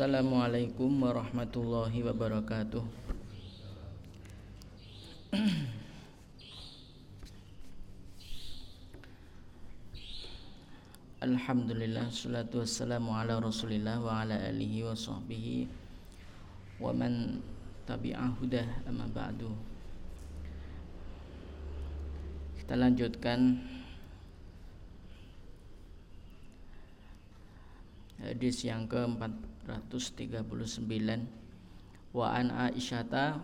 Assalamualaikum warahmatullahi wabarakatuh. Alhamdulillah salatu wassalamu ala rasulillah wa ala alihi wa sahbihi wa man tabi'ah hudah amma ba'du. Kita lanjutkan hadis yang ke-439 wa an Aisyata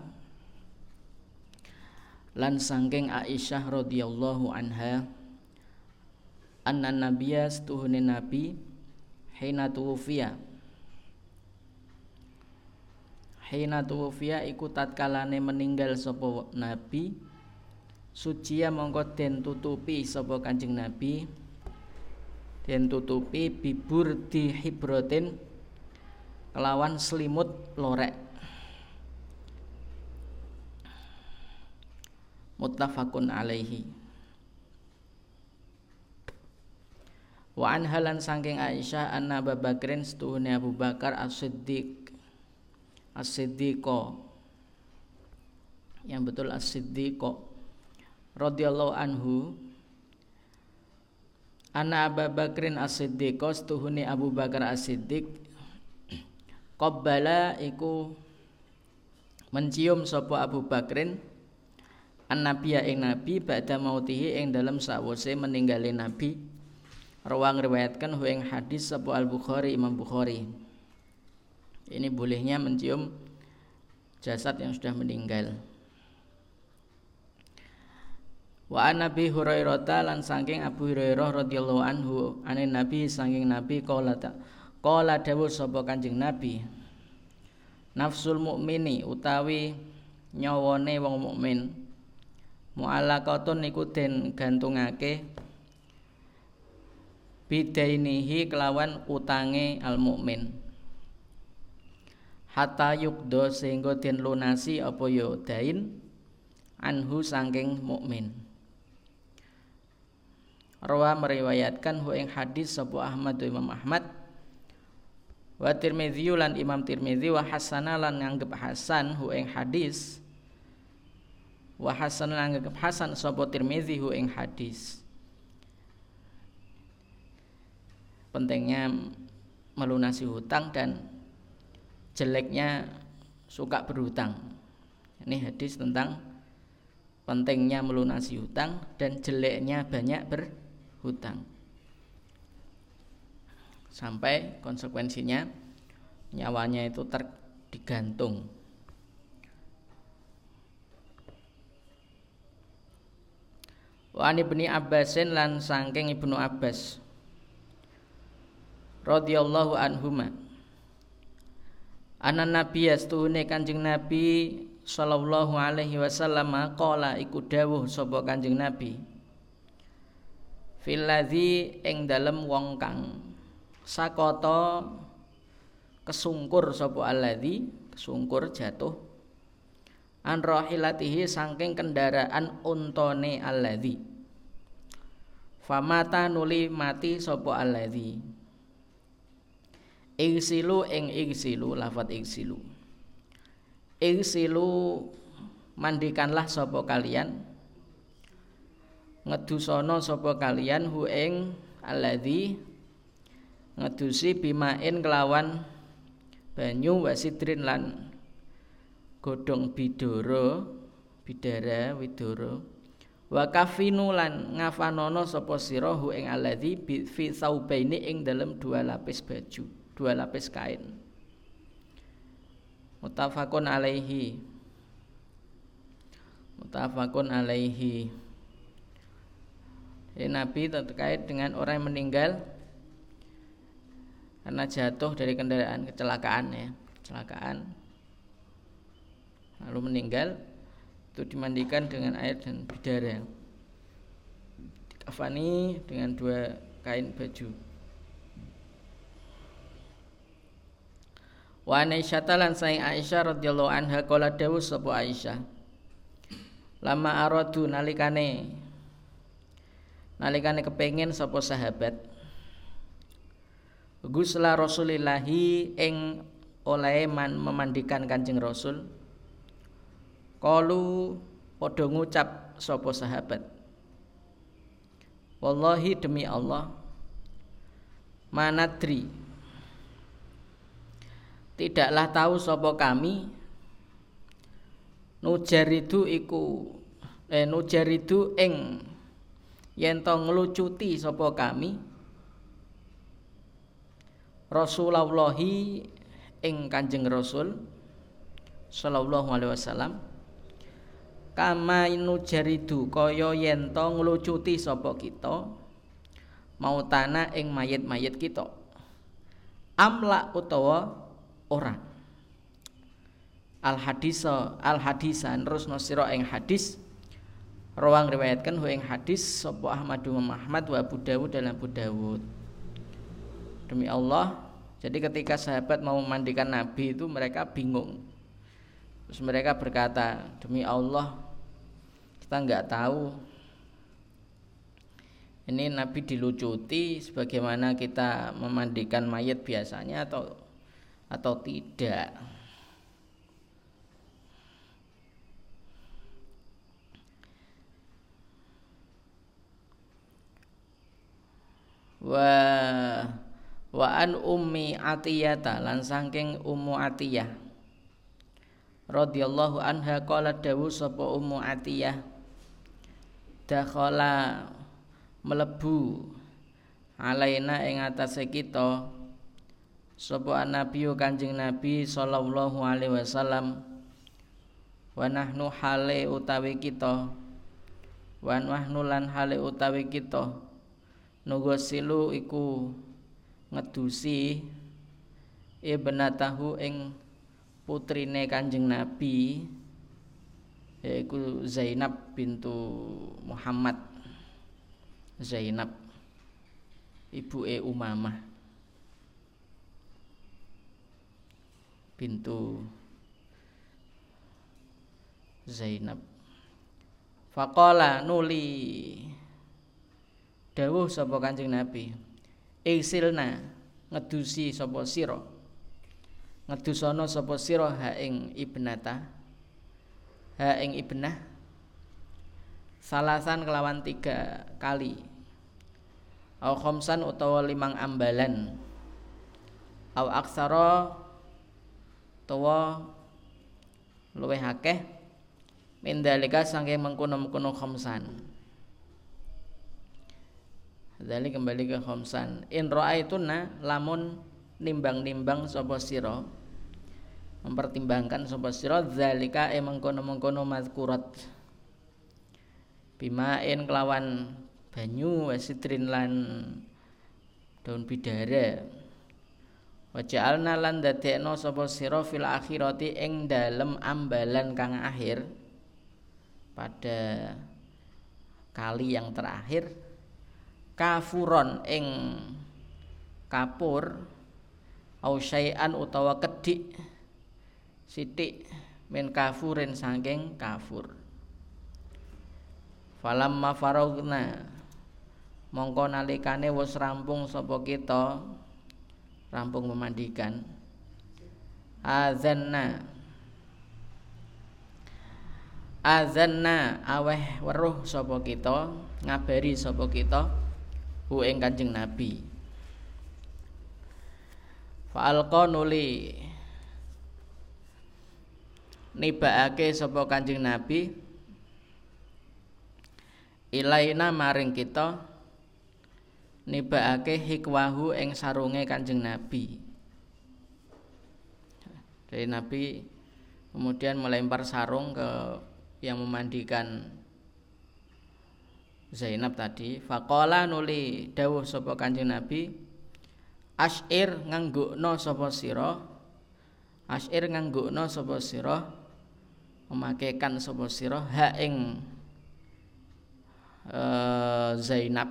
lan sangking Aisyah radhiyallahu anha anna nabiyya setuhune nabi hina tuwfiya hina tuwfiya iku tatkalane meninggal sapa nabi suci ya mongko den tutupi sapa kanjeng nabi. Den tutupi bibur di hibrotin kelawan selimut lorek. Muttafaqun alaihi. Wa an halan saking Aisyah anna Abu Bakrin Abu Bakar As-Siddiq. As-Siddiqo. Yang betul As-Siddiqo. Radhiyallahu anhu. Anna Abu Bakrin As-Siddiqo setuhune Abu Bakar As-Siddiq Qabbala iku mencium sapa Abu Bakrin an nabiya ing nabi ba'da mautihi ing dalam sawise meninggali nabi Rawang riwayatkan hu ing hadis sapa Al Bukhari Imam Bukhari. Ini bolehnya mencium jasad yang sudah meninggal. Wa an Nabi Hurairah lan saking Abu Hurairah radhiyallahu anhu ane Nabi saking Nabi qala ta qala dawuh sapa Kanjeng Nabi Nafsul mukmini utawi nyawane wong mukmin mu'allaqatun niku den gantungake bidainihi kelawan utange al mukmin. Hatta yukdo sehingga den lunasi apa ya dain anhu sangking mukmin. Rawa meriwayatkan hu ing hadis sapa Ahmad Imam Ahmad wa Tirmidzi lan Imam Tirmidzi wa hasana lan nganggep hasan hu ing hadis wa hasan lan nganggep hasan sapa Tirmidzi hu ing hadis pentingnya melunasi hutang dan jeleknya suka berhutang. Ini hadis tentang pentingnya melunasi hutang dan jeleknya banyak berhutang. Sampai konsekuensinya nyawanya itu ter digantung. Wa ibni Abbasin lan sangking Ibnu Abbas radhiyallahu anhuma Anan Nabi astuhune Kanjeng Nabi sallallahu alaihi wasallam qala iku dawuh sapa Kanjeng Nabi Fil ladzi ing dalem wong kang sakata kesungkur sapa alladzi? Kesungkur jatuh. An rahilatihi saking kendaraan untone alladzi. Famata nuli mati sapa alladzi? Igsilu ing igsilu lafat igsilu. Igsilu mandikanlah sapa kalian. Ngedusono sapa kalian hu ing ngedusi bimain kelawan banyu wasidrin lan godhong bidoro bidara widoro. Wa kafinu lan ngafanono sapa sira hu ing alladzi fi saubaini ing dalam dua lapis baju dua lapis kain. Mutafakun alaihi. Mutafakun alaihi. Jadi Nabi terkait dengan orang yang meninggal karena jatuh dari kendaraan kecelakaan ya kecelakaan. Lalu meninggal itu dimandikan dengan air dan bidara. Dikafani dengan dua kain baju. Wa Aisyah lan saing Aisyah radhiyallahu anha kala dawuh sapa Aisyah. Lama aradu nalikane. Nalikane kepengin sapa sahabat Gusla Rasulillahi ing oleh man memandikan Kanjeng Rasul. Kalu padha ngucap sapa sahabat? Wallahi demi Allah manadri. Tidaklah tahu sapa kami nujaridu iku eh nujaridu ing yen to nglucuti sapa kami Rasulullahi ing Kanjeng Rasul sallallahu alaihi wasallam kama nujaridu kaya yen to nglucuti sapa kita mau tanah ing mayit-mayit kita amla utawa orang al hadis al hadisan terus nosiro ing hadis rawang riwayatkan hu ing hadis sapa Ahmad wa Ahmad wa Abu Dawud dan Abu Dawud demi Allah jadi ketika sahabat mau memandikan Nabi itu mereka bingung terus mereka berkata demi Allah kita nggak tahu ini Nabi dilucuti sebagaimana kita memandikan mayat biasanya atau atau tidak. Wa wa an ummi atiyata lan saking ummu atiyah. Radhiyallahu anha qala dawu sapa ummu atiyah? Dakhala melebu alaina ing atase kita sapa nabi kanjeng nabi sallallahu alaihi wasallam. Wa nahnu hale utawi kita. Wa nahnu lan hale utawi kita. Silu iku ngedusi ibnatahu ing putrine kanjeng nabi yaiku Zainab bintu Muhammad. Zainab ibu e Umamah. Pintu Zainab. Faqala nuli dawuh sapa Kanjeng Nabi Isilna ngedusi sapa sira? Ngedusana sapa sira ha ing ibnata? Ha ing ibnah? Salasan kelawan tiga kali. Au khamsan utawa limang ambalan. Au aksara utawa luwih akeh. Mindalika saking mengkono-mengkono khamsan Dali kembali ke khamsan In ra'aituna lamun nimbang-nimbang sapa sira? Mempertimbangkan sapa sira zalika e mengkono-mengkono mazkurat bimain kelawan banyu wasidrin lan daun bidara Waja'alna lan dadekno sapa sira fil akhirati ing dalem ambalan kang akhir. Pada kali yang terakhir kafuron ing kapur au syai'an utawa kedik sithik min kafurin saking kafur. Falamma faragna mongko nalikane wis rampung sapa kita rampung memandikan. Azanna azanna aweh weruh sapa kita ngabari sapa kita hu ing Kanjeng Nabi. Fa'alqa nuli. Nibaake sapa Kanjeng Nabi? Ilaina maring kita nibakake hikwahu ing sarunge Kanjeng Nabi. Dari Nabi kemudian melempar sarung ke yang memandikan Zainab tadi. Faqala nuli dawuh sapa Kanjeng Nabi, Ash'ir nganggukno sapa sira? Ash'ir nganggukno sapa sira? Memakaikan sapa sira ha ing uh, Zainab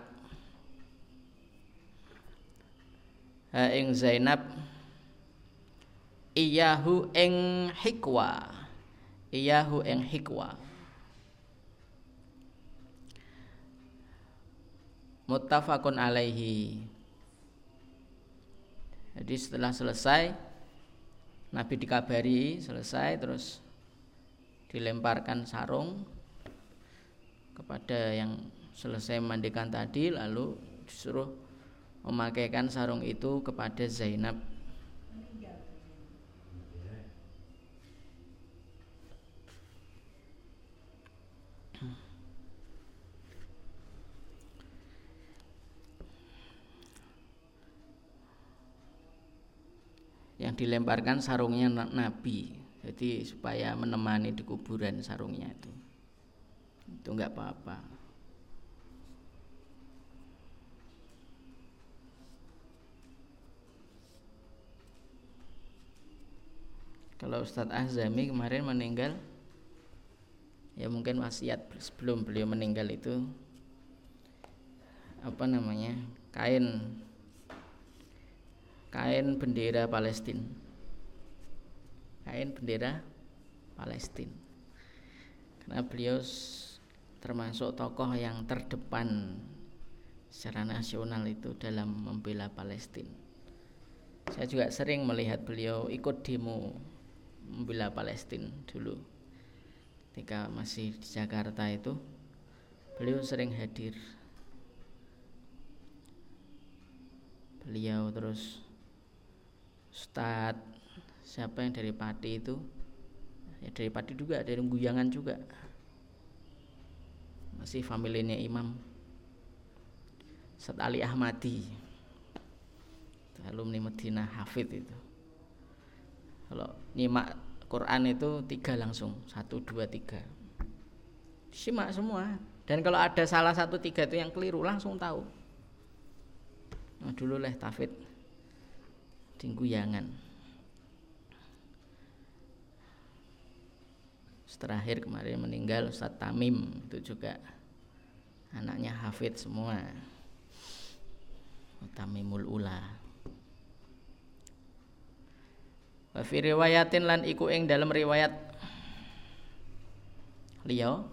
ha ing Zainab iyahu ing hikwa iyahu ing hikwa muttafaqun alaihi. Jadi setelah selesai Nabi dikabari selesai terus dilemparkan sarung kepada yang selesai mandikan tadi lalu disuruh memakaikan sarung itu kepada Zainab yang dilemparkan sarungnya Nabi. Jadi supaya menemani di kuburan sarungnya itu. Itu nggak apa-apa. Kalau Ustadz Azami kemarin meninggal ya mungkin wasiat sebelum beliau meninggal itu apa namanya kain kain bendera Palestina kain bendera Palestina karena beliau termasuk tokoh yang terdepan secara nasional itu dalam membela Palestina saya juga sering melihat beliau ikut demo membela Palestina dulu. Ketika masih di Jakarta itu beliau sering hadir. Beliau terus Ustadz siapa yang dari Pati itu? Ya dari Pati juga dari Guyangan juga. Masih familinya Imam Ustadz Ali Ahmadi. Alumni Medina Hafid itu. Kalau nyimak Quran itu tiga langsung satu dua tiga. Simak semua. Dan kalau ada salah satu tiga itu yang keliru langsung tahu. Nah, dulu leh tafid Dingguyangan terakhir kemarin meninggal Ustadz Tamim itu juga anaknya Hafid semua. Tamimul Ula. Wa fi riwayatin lan iku ing dalam riwayat. Liya.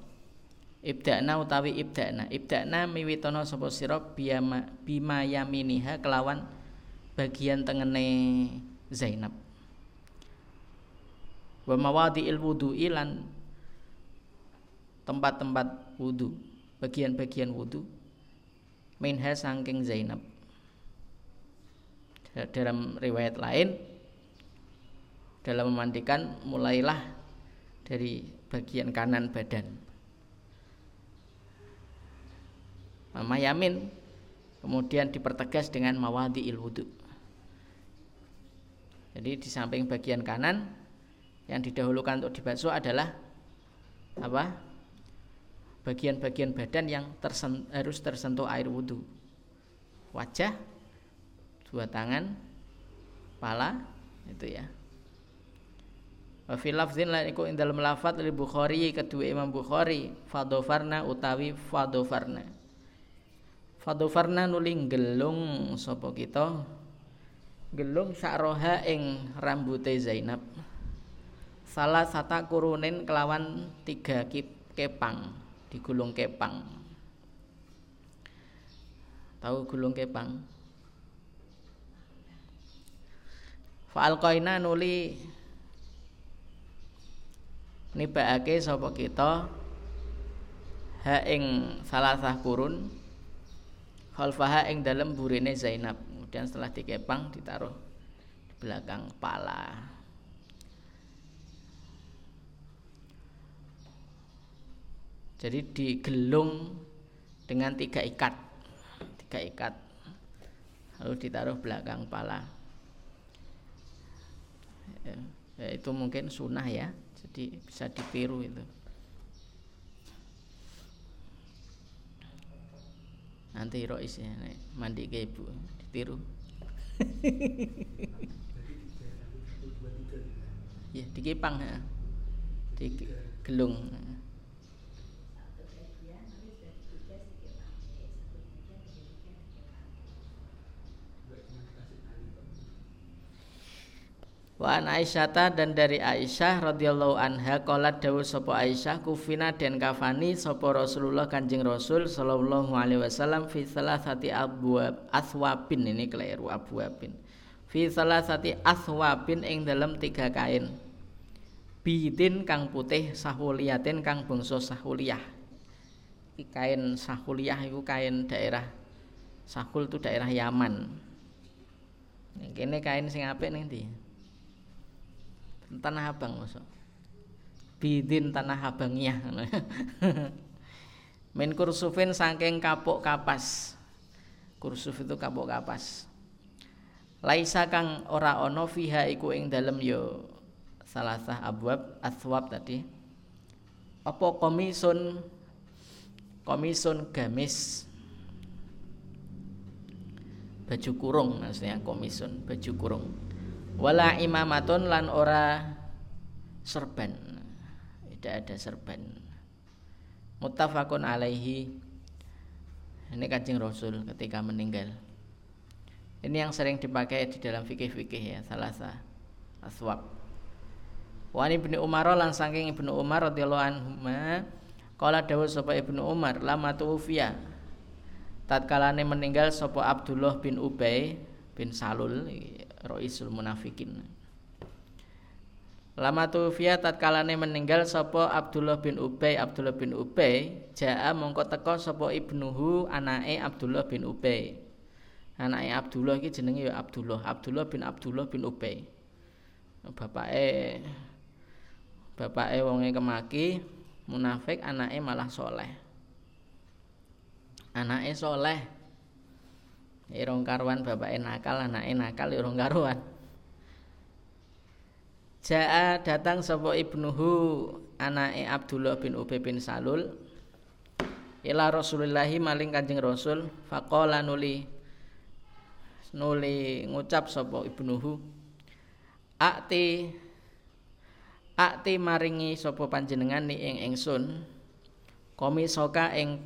Ibda'na utawi ibda'na. Ibda'na miwitono sapa sira bima yaminiha kelawan bagian tengene Zainab. Wa mawadi'il wudu'i lan tempat-tempat wudu bagian-bagian wudu minha sangking Zainab. Dalam riwayat lain dalam memandikan mulailah dari bagian kanan badan. Mama Yamin kemudian dipertegas dengan mawadi wudu jadi di samping bagian kanan yang didahulukan untuk dibasuh adalah apa? Bagian-bagian badan yang tersen, harus tersentuh air wudhu. Wajah, dua tangan, pala, itu ya. Wa fi lafzin lan iku ing dalem lafaz li Bukhari kedua Imam Bukhari fadofarna utawi fadofarna. Fadofarna nuling gelung sapa kita gelung sakroha ing rambute Zainab. Salah sata kurunin kelawan tiga kepang digulung kepang. Tahu gulung kepang? Fa'al koina nuli nibakake sapa kita ha ing salah sah kurun khalfaha ing dalem burine Zainab kemudian setelah dikepang ditaruh di belakang kepala jadi digelung dengan tiga ikat tiga ikat. Lalu ditaruh belakang kepala ya, itu mungkin sunnah ya jadi bisa ditiru itu. Nanti rois ya mandi ke ibu ditiru ya? Dikipang ya gelung Wa an Aisyata dan dari Aisyah radhiyallahu anha qalat dawuh sapa Aisyah kufina dan kafani sapa Rasulullah Kanjeng Rasul sallallahu alaihi wasallam fi salasati abwab aswabin ini keliru abwabin. Fi salasati aswabin ing dalam tiga kain. Bidin kang putih sahuliyatin kang bangsa sahuliyah kain sahuliyah itu kain daerah Sahul itu daerah Yaman. Ini kain sing apik ning ndi Tanah Abang masuk bidin Tanah Abangiyah min kursufin saking kapuk kapas. Kursuf itu kapuk kapas. Laisa kang ora ono fiha iku ing dalem yo salasah abwab aswab tadi. Apa komisun? Komisun gamis. Baju kurung maksudnya komisun baju kurung wala imamatun lan ora serban. Tidak ada serban. Muttafaqun alaihi. Ini kancing Rasul ketika meninggal. Ini yang sering dipakai di dalam fikih-fikih ya salasa aswab. Wani ibnu Umar lan saking ibnu Umar radhiyallahu anhu kala dawuh sapa ibnu Umar lama tuwfiya. Tatkalane meninggal sapa Abdullah bin Ubay bin Salul Raisul Munafikin. Lama tuwfiya tatkalane meninggal sapa Abdullah bin Ubay. Abdullah bin Ubay jaa mongko teka sapa ibnuhu anake Abdullah bin Ubay. Anake Abdullah iki jenenge ya Abdullah Abdullah bin Abdullah bin Ubay. Bapake bapake wonge kemaki munafik anake malah soleh. Anake soleh irung karuan bapake nakal anake nakal irung karuan. Jaa datang sapa ibnuhu anake Abdullah bin Ubay bin Salul ila Rasulillahi maling Kanjeng Rasul faqala nuli nuli ngucap sapa ibnuhu akti akti maringi sapa panjenengan ni ing ingsun komisoka ing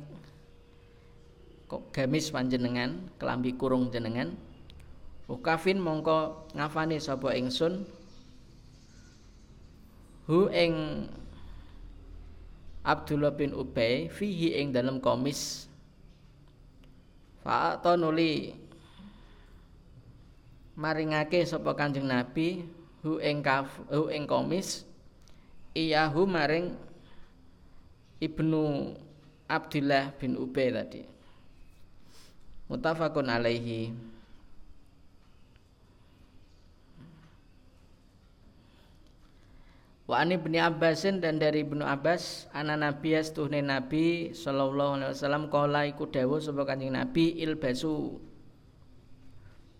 gamis panjenengan kelambi kurung jenengan? Ukafin mongko ngafani sapa ingsun? Hu ing Abdullah bin Ubay fihi ing dalam komis. Fa'ata nuli maringake sapa Kanjeng Nabi hu ing kaf hu ing komis iyahu maring Ibnu Abdullah bin Ubay tadi mutafakun alaihi. Wa ani bin Abbasin dan dari Ibnu Abbas ana Nabi astuhne Nabi sallallahu alaihi wasallam kala iku dawuh sapa Kanjeng Nabi ilbasu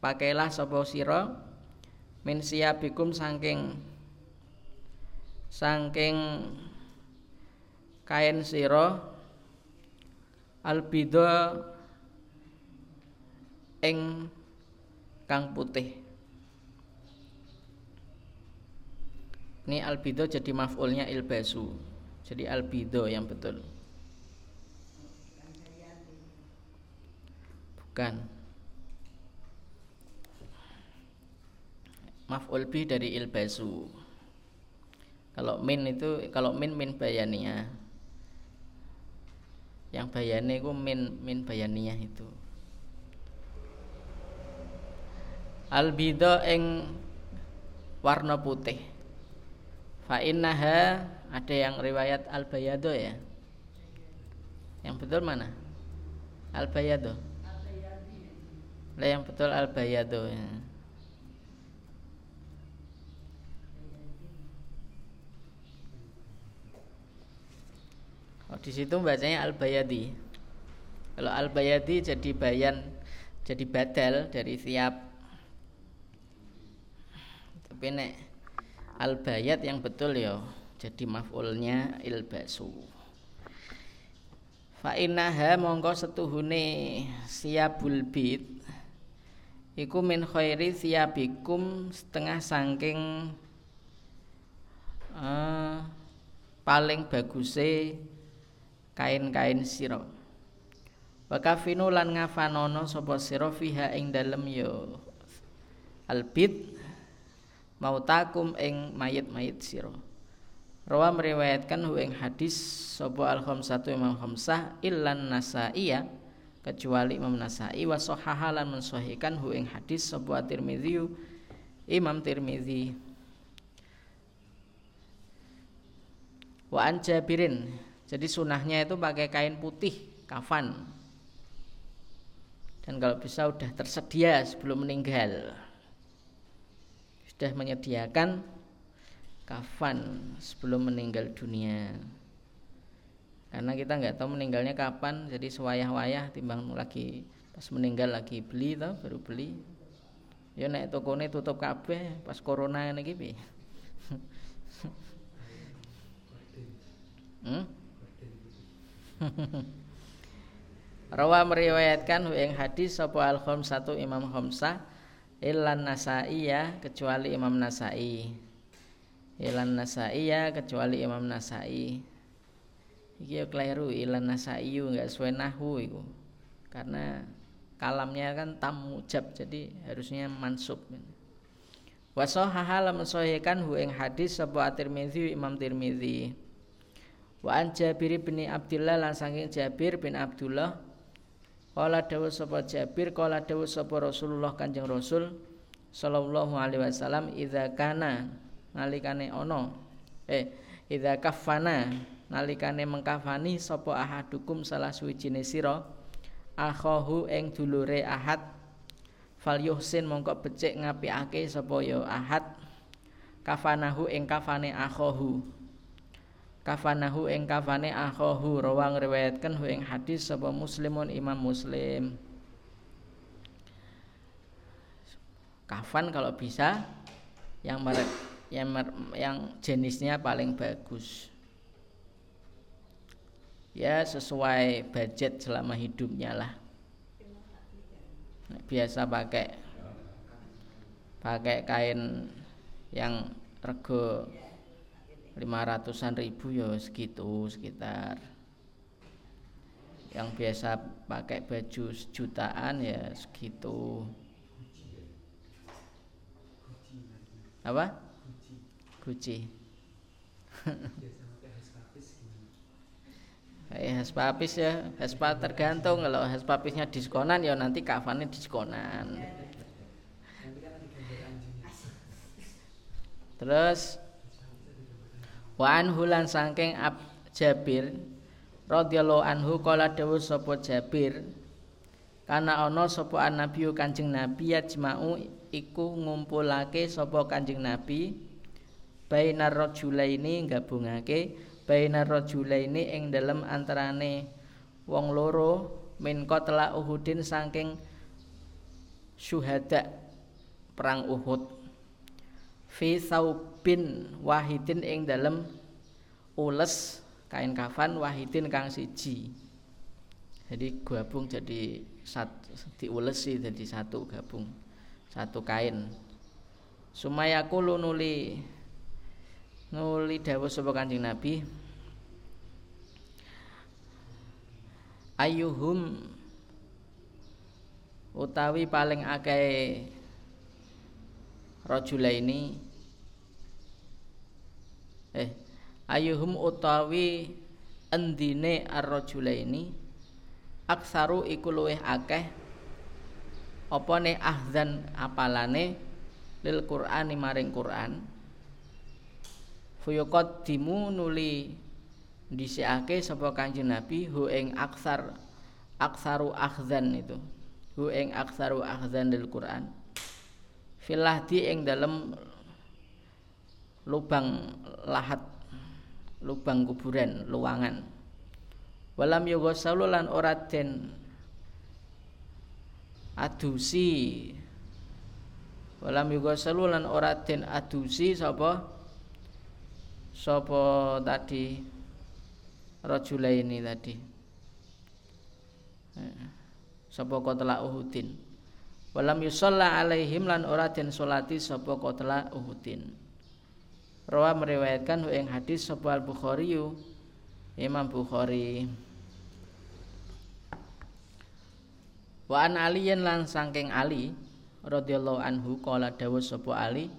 Pakailah sapa sira min siyabikum saking saking kain sira albida ing kang putih. Ini albido jadi maf'ulnya ilbasu. Jadi albido yang betul. Bukan. Maf'ul bi dari ilbasu. Kalau min itu kalau min min bayaninya yang bayani itu min min bayaninya itu albido ing warna putih. Fa innaha ada yang riwayat al bayado ya? Yang betul mana? Al bayado lah yang betul al bayado ya. Oh, di situ bacanya al-bayadi. Kalau al-bayadi jadi bayan jadi badal dari siap. Tapi nek al-bayat yang betul ya jadi maf'ulnya ilbasu. Fa innaha mongko setuhune siabul bid iku min khairi siabikum setengah sangking uh, paling baguse kain-kain sira wa kafinu lan ngafanono sapa sira fiha ing dalem yo albid mautakum ing mayit-mayit sira. Rawa meriwayatkan hu ing hadis sapa al khamsatu Imam Khamsah illan Nasaiyah kecuali Imam Nasai wa sahaha lan mensahihkan hu ing hadis sapa Tirmidzi Imam Tirmizi. Wa Jabirin jadi sunahnya itu pakai kain putih kafan. Dan kalau bisa sudah tersedia sebelum meninggal sudah menyediakan kafan sebelum meninggal dunia. Karena kita nggak tahu meninggalnya kapan jadi sewayah-wayah timbang lagi pas meninggal lagi beli tau baru beli. Ya nek tokone tutup kabeh pas corona ini piye? Hmm? Rawa meriwayatkan yang hadis sapa al satu Imam Khamsah ilan Nasai ya kecuali Imam Nasai. Ilan Nasai ya kecuali Imam Nasai. Iki keliru ilan Nasai enggak sesuai nahwu iku. Karena kalamnya kan tam mujab jadi harusnya mansub. Wasohaha lam sahihkan hu ing hadis sapa Tirmizi Imam Tirmizi. Wa an Jabir bin Abdullah lan saking Jabir bin Abdullah Kala dawuh sapa Jabir kala dawuh sapa Rasulullah Kanjeng Rasul sallallahu alaihi wasallam idza kana nalikane ana eh idza kafana nalikane mengkafani sapa ahadukum salah suwijine sira akhahu ing dulure ahad fal yuhsin mongko becik ngapikake sapa ya ahad kafanahu ing kafane akhahu kafanahu ing kafane akhahu. Rawang riwayatkan hu ing hadis sapa muslimun imam muslim. Kafan kalau bisa yang merek yang yang jenisnya paling bagus. Ya sesuai budget selama hidupnya lah. Biasa pakai pakai kain yang rego lima ratusan ribu ya segitu sekitar. Yang biasa pakai baju sejutaan ya segitu. Apa? Gucci Eh, Hespapis ya, Hespa tergantung. Kalau Hespapisnya diskonan ya nanti kafannya diskonan. Terus Wa anhu lan saking Ab Jabir radhiyallahu anhu kala dawuh sapa Jabir kana ana sapa nabi Kanjeng Nabi yajma'u iku ngumpulake sapa Kanjeng Nabi bainar rajulaini gabungake bainar rajulaini ing dalem antarane wong loro min qatla Uhudin saking syuhada perang Uhud fi saubin wahidin ing dalem ules kain kafan wahidin kang siji. Jadi gabung jadi satu diulesi jadi satu gabung satu kain. Sumayaku nuli nuli dawuh sapa Kanjeng Nabi? Ayuhum utawi paling akeh rajula ini eh ayuhum utawi endine ar-rajula ini aksaru iku luweh akeh apa ne ahzan apalane lil Qur'ani maring Qur'an. Fuyuqaddimu nuli dhisikake sapa Kanjeng Nabi hu ing aksar aksaru ahzan itu. Hu ing aksaru ahzan lil Qur'an. Filahdi ing dalam lubang lahat lubang kuburan luangan. Walam yoga lan ora den adusi. Walam yoga lan ora den adusi sapa? Sapa tadi? Rajula ini tadi. Eh, sapa kotla uhudin? Walam yusalla alaihim lan ora den salati sapa qatla Uhudin Rawa meriwayatkan ing hadis sapa Bukhari Imam Bukhari. Wa an aliyin lan saking Ali radhiyallahu anhu kala dawuh sapa Ali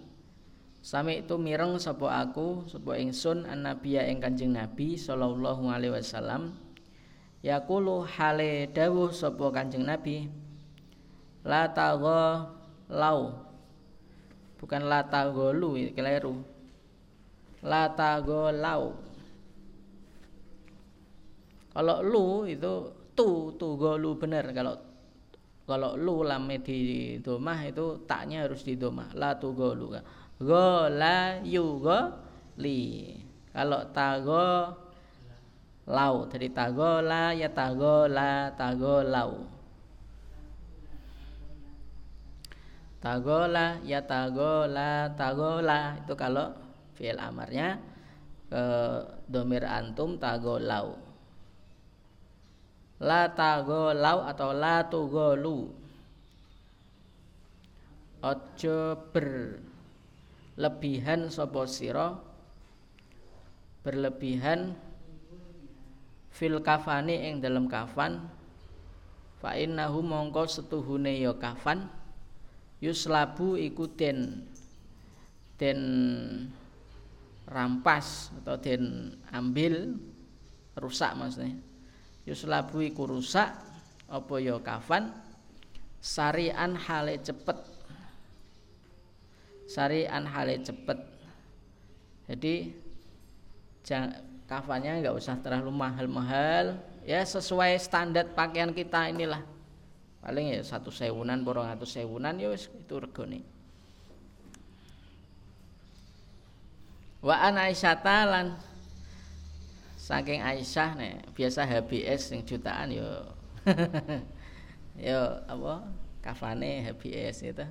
Sami itu mireng sapa aku sapa ingsun an nabiya ing Kanjeng Nabi sallallahu alaihi wasallam yaqulu hale dawuh sapa Kanjeng Nabi la tagha lau bukan la tagolu keliru la tagolau kalau lu itu tu tu golu benar kalau kalau lu lame di domah itu taknya harus di domah. La tu golu yu go li. Kalau tago lau. Dari tago la ya tago la tago lau. Tagola ya tagola tagola itu kalau fi'il amarnya ke domir antum tagolau la tagolau atau la tugolu ojo berlebihan sopo siro berlebihan fil kafani ing dalam kafan. Fa innahu mongko setuhune ya kafan. Yuslabu iku den den rampas atau den ambil rusak maksudnya. Yuslabu iku rusak apa ya kafan? Sarian hale cepet. Sarian hale cepet. Jadi kafannya nggak usah terlalu mahal-mahal. Ya sesuai standar pakaian kita inilah. Paling ya satu sewunan borong atau sewunan ya itu regone wa an Aisyata lan saking Aisyah nih biasa HBS yang jutaan yo. Yo apa? Kafane HBS itu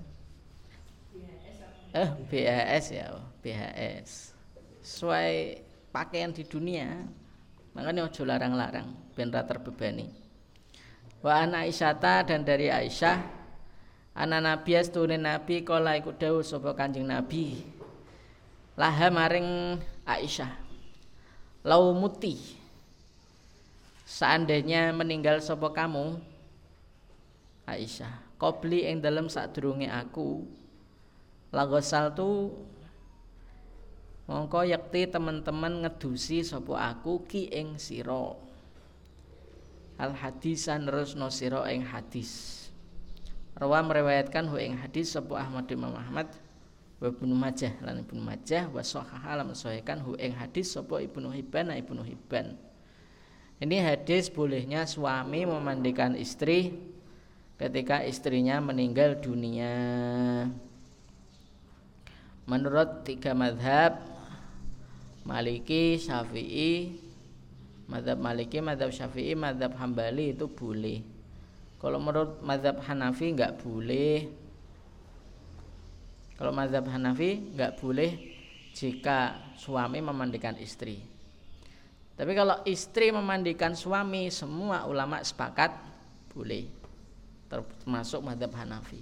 eh BHS ya BHS sesuai pakaian di dunia makanya ojo larang-larang ben terbebani. Wa ana Aisyata dan dari Aisyah anak nabi astune nabi kala iku dawuh sapa Kanjeng Nabi laha maring Aisyah. Lau muti. Seandainya meninggal sapa kamu? Aisyah. Kobli ing dalam sadurunge aku. Lagosal tu mongko yakti teman-teman ngedusi sapa aku ki ing sira. Al hadisan rusno sira ing hadis. Rawa meriwayatkan hu ing hadis sapa Ahmad Imam Ahmad wa Ibnu Majah lan Ibnu Majah wa sahaha lan sahihkan hu ing hadis sapa Ibnu Hibban Ibnu Hibban ini hadis bolehnya suami memandikan istri ketika istrinya meninggal dunia menurut tiga madhab Maliki, Syafi'i, Madhab Maliki, Madhab Syafi'i, Madhab Hambali itu boleh. Kalau menurut Madhab Hanafi nggak boleh. Kalau Madhab Hanafi nggak boleh jika suami memandikan istri. Tapi kalau istri memandikan suami, semua ulama sepakat boleh. Termasuk Madhab Hanafi.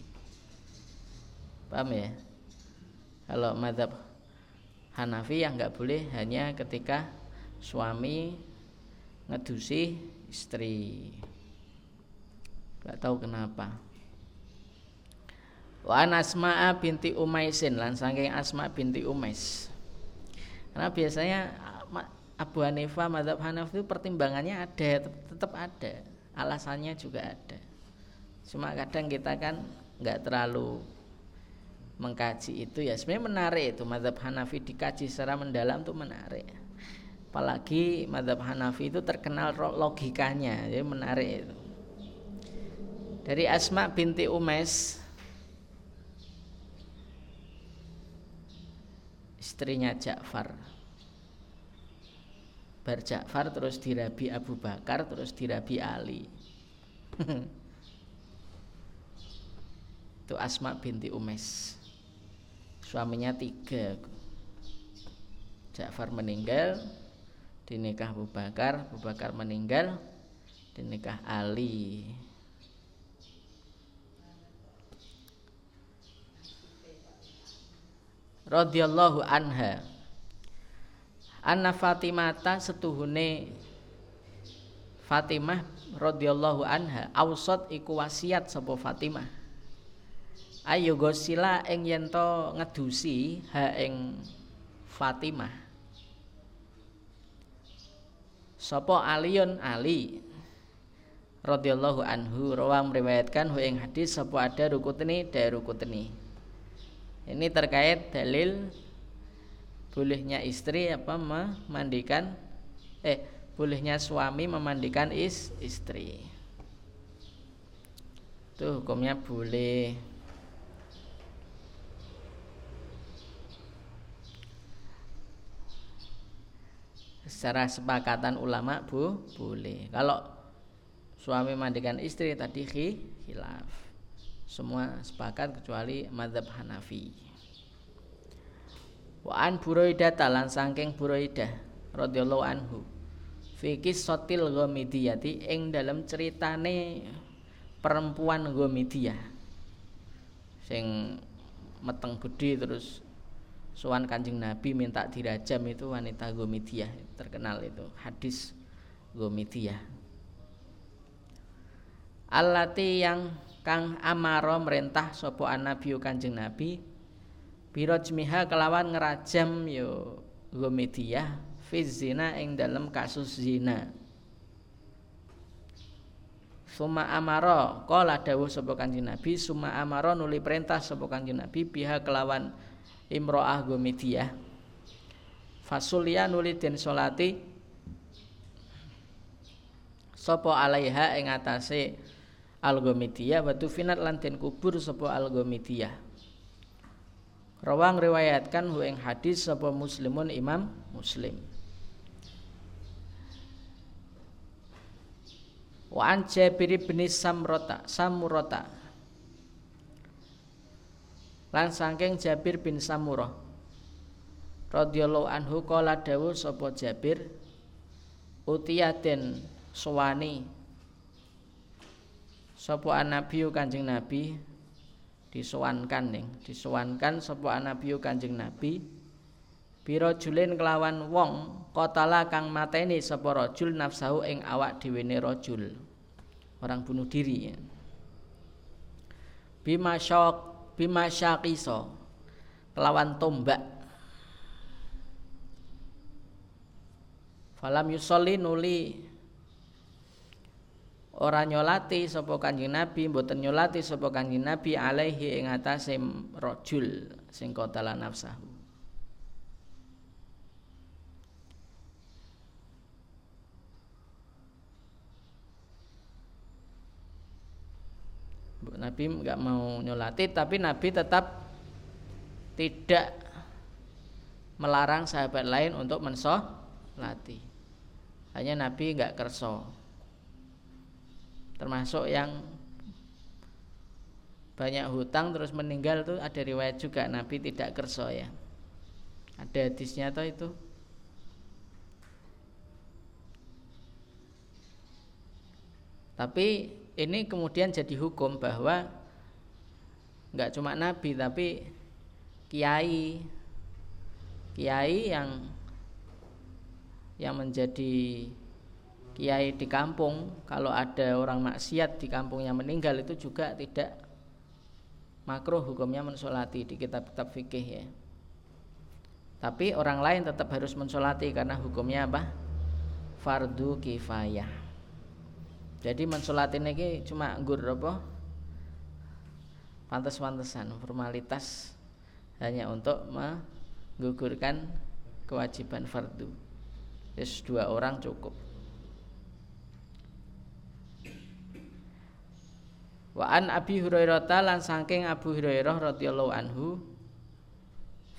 Paham ya? Kalau Madhab Hanafi yang nggak boleh hanya ketika suami ngedusi istri nggak tahu kenapa wa Asma binti Umaisin lan saking Asma binti Umais. Karena biasanya Abu Hanifah Madhab Hanaf itu pertimbangannya ada tetap ada. Alasannya juga ada. Cuma kadang kita kan nggak terlalu mengkaji itu ya sebenarnya menarik itu. Madhab Hanafi dikaji secara mendalam itu menarik. Apalagi madhab Hanafi itu terkenal logikanya jadi menarik itu. Dari Asma binti Umais istrinya Ja'far. Bar Ja'far terus dirabi Abu Bakar terus dirabi Ali. Itu Asma binti Umais suaminya tiga. Ja'far meninggal dinikah Abu Bakar Abu Bakar meninggal dinikah Ali radhiyallahu anha. Anna Fatimata setuhune Fatimah radhiyallahu anha. Ausat iku wasiat sapa Fatimah. Ayo gosila ing yen ngedusi ha ing Fatimah. Sopo Aliun Ali radhiyallahu anhu rawang meriwayatkan hu ing hadis sapa ada rukutni da rukutni ini terkait dalil bolehnya istri apa memandikan eh bolehnya suami memandikan is, istri. Itu hukumnya boleh. Secara sepakatan ulama bu boleh. Kalau suami mandikan istri tadi khilaf semua sepakat kecuali madhab Hanafi Wa an Buraidah talan saking Buraidah radhiyallahu anhu. Fi qissatil Ghamidiyati ing dalam ceritane perempuan Ghamidiyah sing meteng gede terus sowan Kanjeng Nabi minta dirajam itu wanita Ghamidiyah terkenal itu hadis Ghamidiyah. Allati yang kang amaro merintah sapa nabi Kanjeng Nabi? Birojmiha kelawan ngerajam yo gomediyah fiz zina ing dalam kasus zina. Suma amaro Kala dawuh sapa kanjeng Nabi Suma amaro nuli perintah sapa kanjeng Nabi Biha kelawan imro'ah gomediyah Fasulia nuli den Sopo alaiha ing atase Al-Gomidiyah Watu finat lan den kubur sopo Al-Gomidiyah Rawang riwayatkan hu ing hadis sapa muslimun Imam Muslim. Wa an Jabir bin Samrota Samurota Lan saking Jabir bin Samurah radhiyallahu anhu kala dawuh sapa Jabir utiyaden sowani sapa nabi Kanjeng Nabi? Disowankan ning. Disowankan sapa nabi Kanjeng Nabi? Biro julin kelawan wong kotala kang mateni sapa rajul nafsahu ing awak dhewe rajul. Orang bunuh diri ya. bima syaq bima syaqiso kelawan tombak. Falam yusolli nuli ora nyolati sapa Kanjeng Nabi mboten nyolati sapa Kanjeng Nabi alaihi ing atase rajul sing qatala nafsahu. Nabi nggak mau nyolati tapi Nabi tetap tidak melarang sahabat lain untuk mensolati. Hanya Nabi nggak kerso termasuk yang banyak hutang terus meninggal tuh ada riwayat juga Nabi tidak kerso ya. Ada hadisnya atau itu. Tapi ini kemudian jadi hukum bahwa nggak cuma Nabi tapi kiai. Kiai yang yang menjadi kiai di kampung kalau ada orang maksiat di kampungnya meninggal itu juga tidak makruh hukumnya mensolati di kitab-kitab fikih ya. Tapi orang lain tetap harus mensolati karena hukumnya apa? Fardu kifayah. Jadi mensolati ini cuma nggur apa? Pantas-pantasan formalitas hanya untuk menggugurkan kewajiban fardu. Yes, dua orang cukup Wa an Abi Hurairah lan saking Abu Hurairah radhiyallahu anhu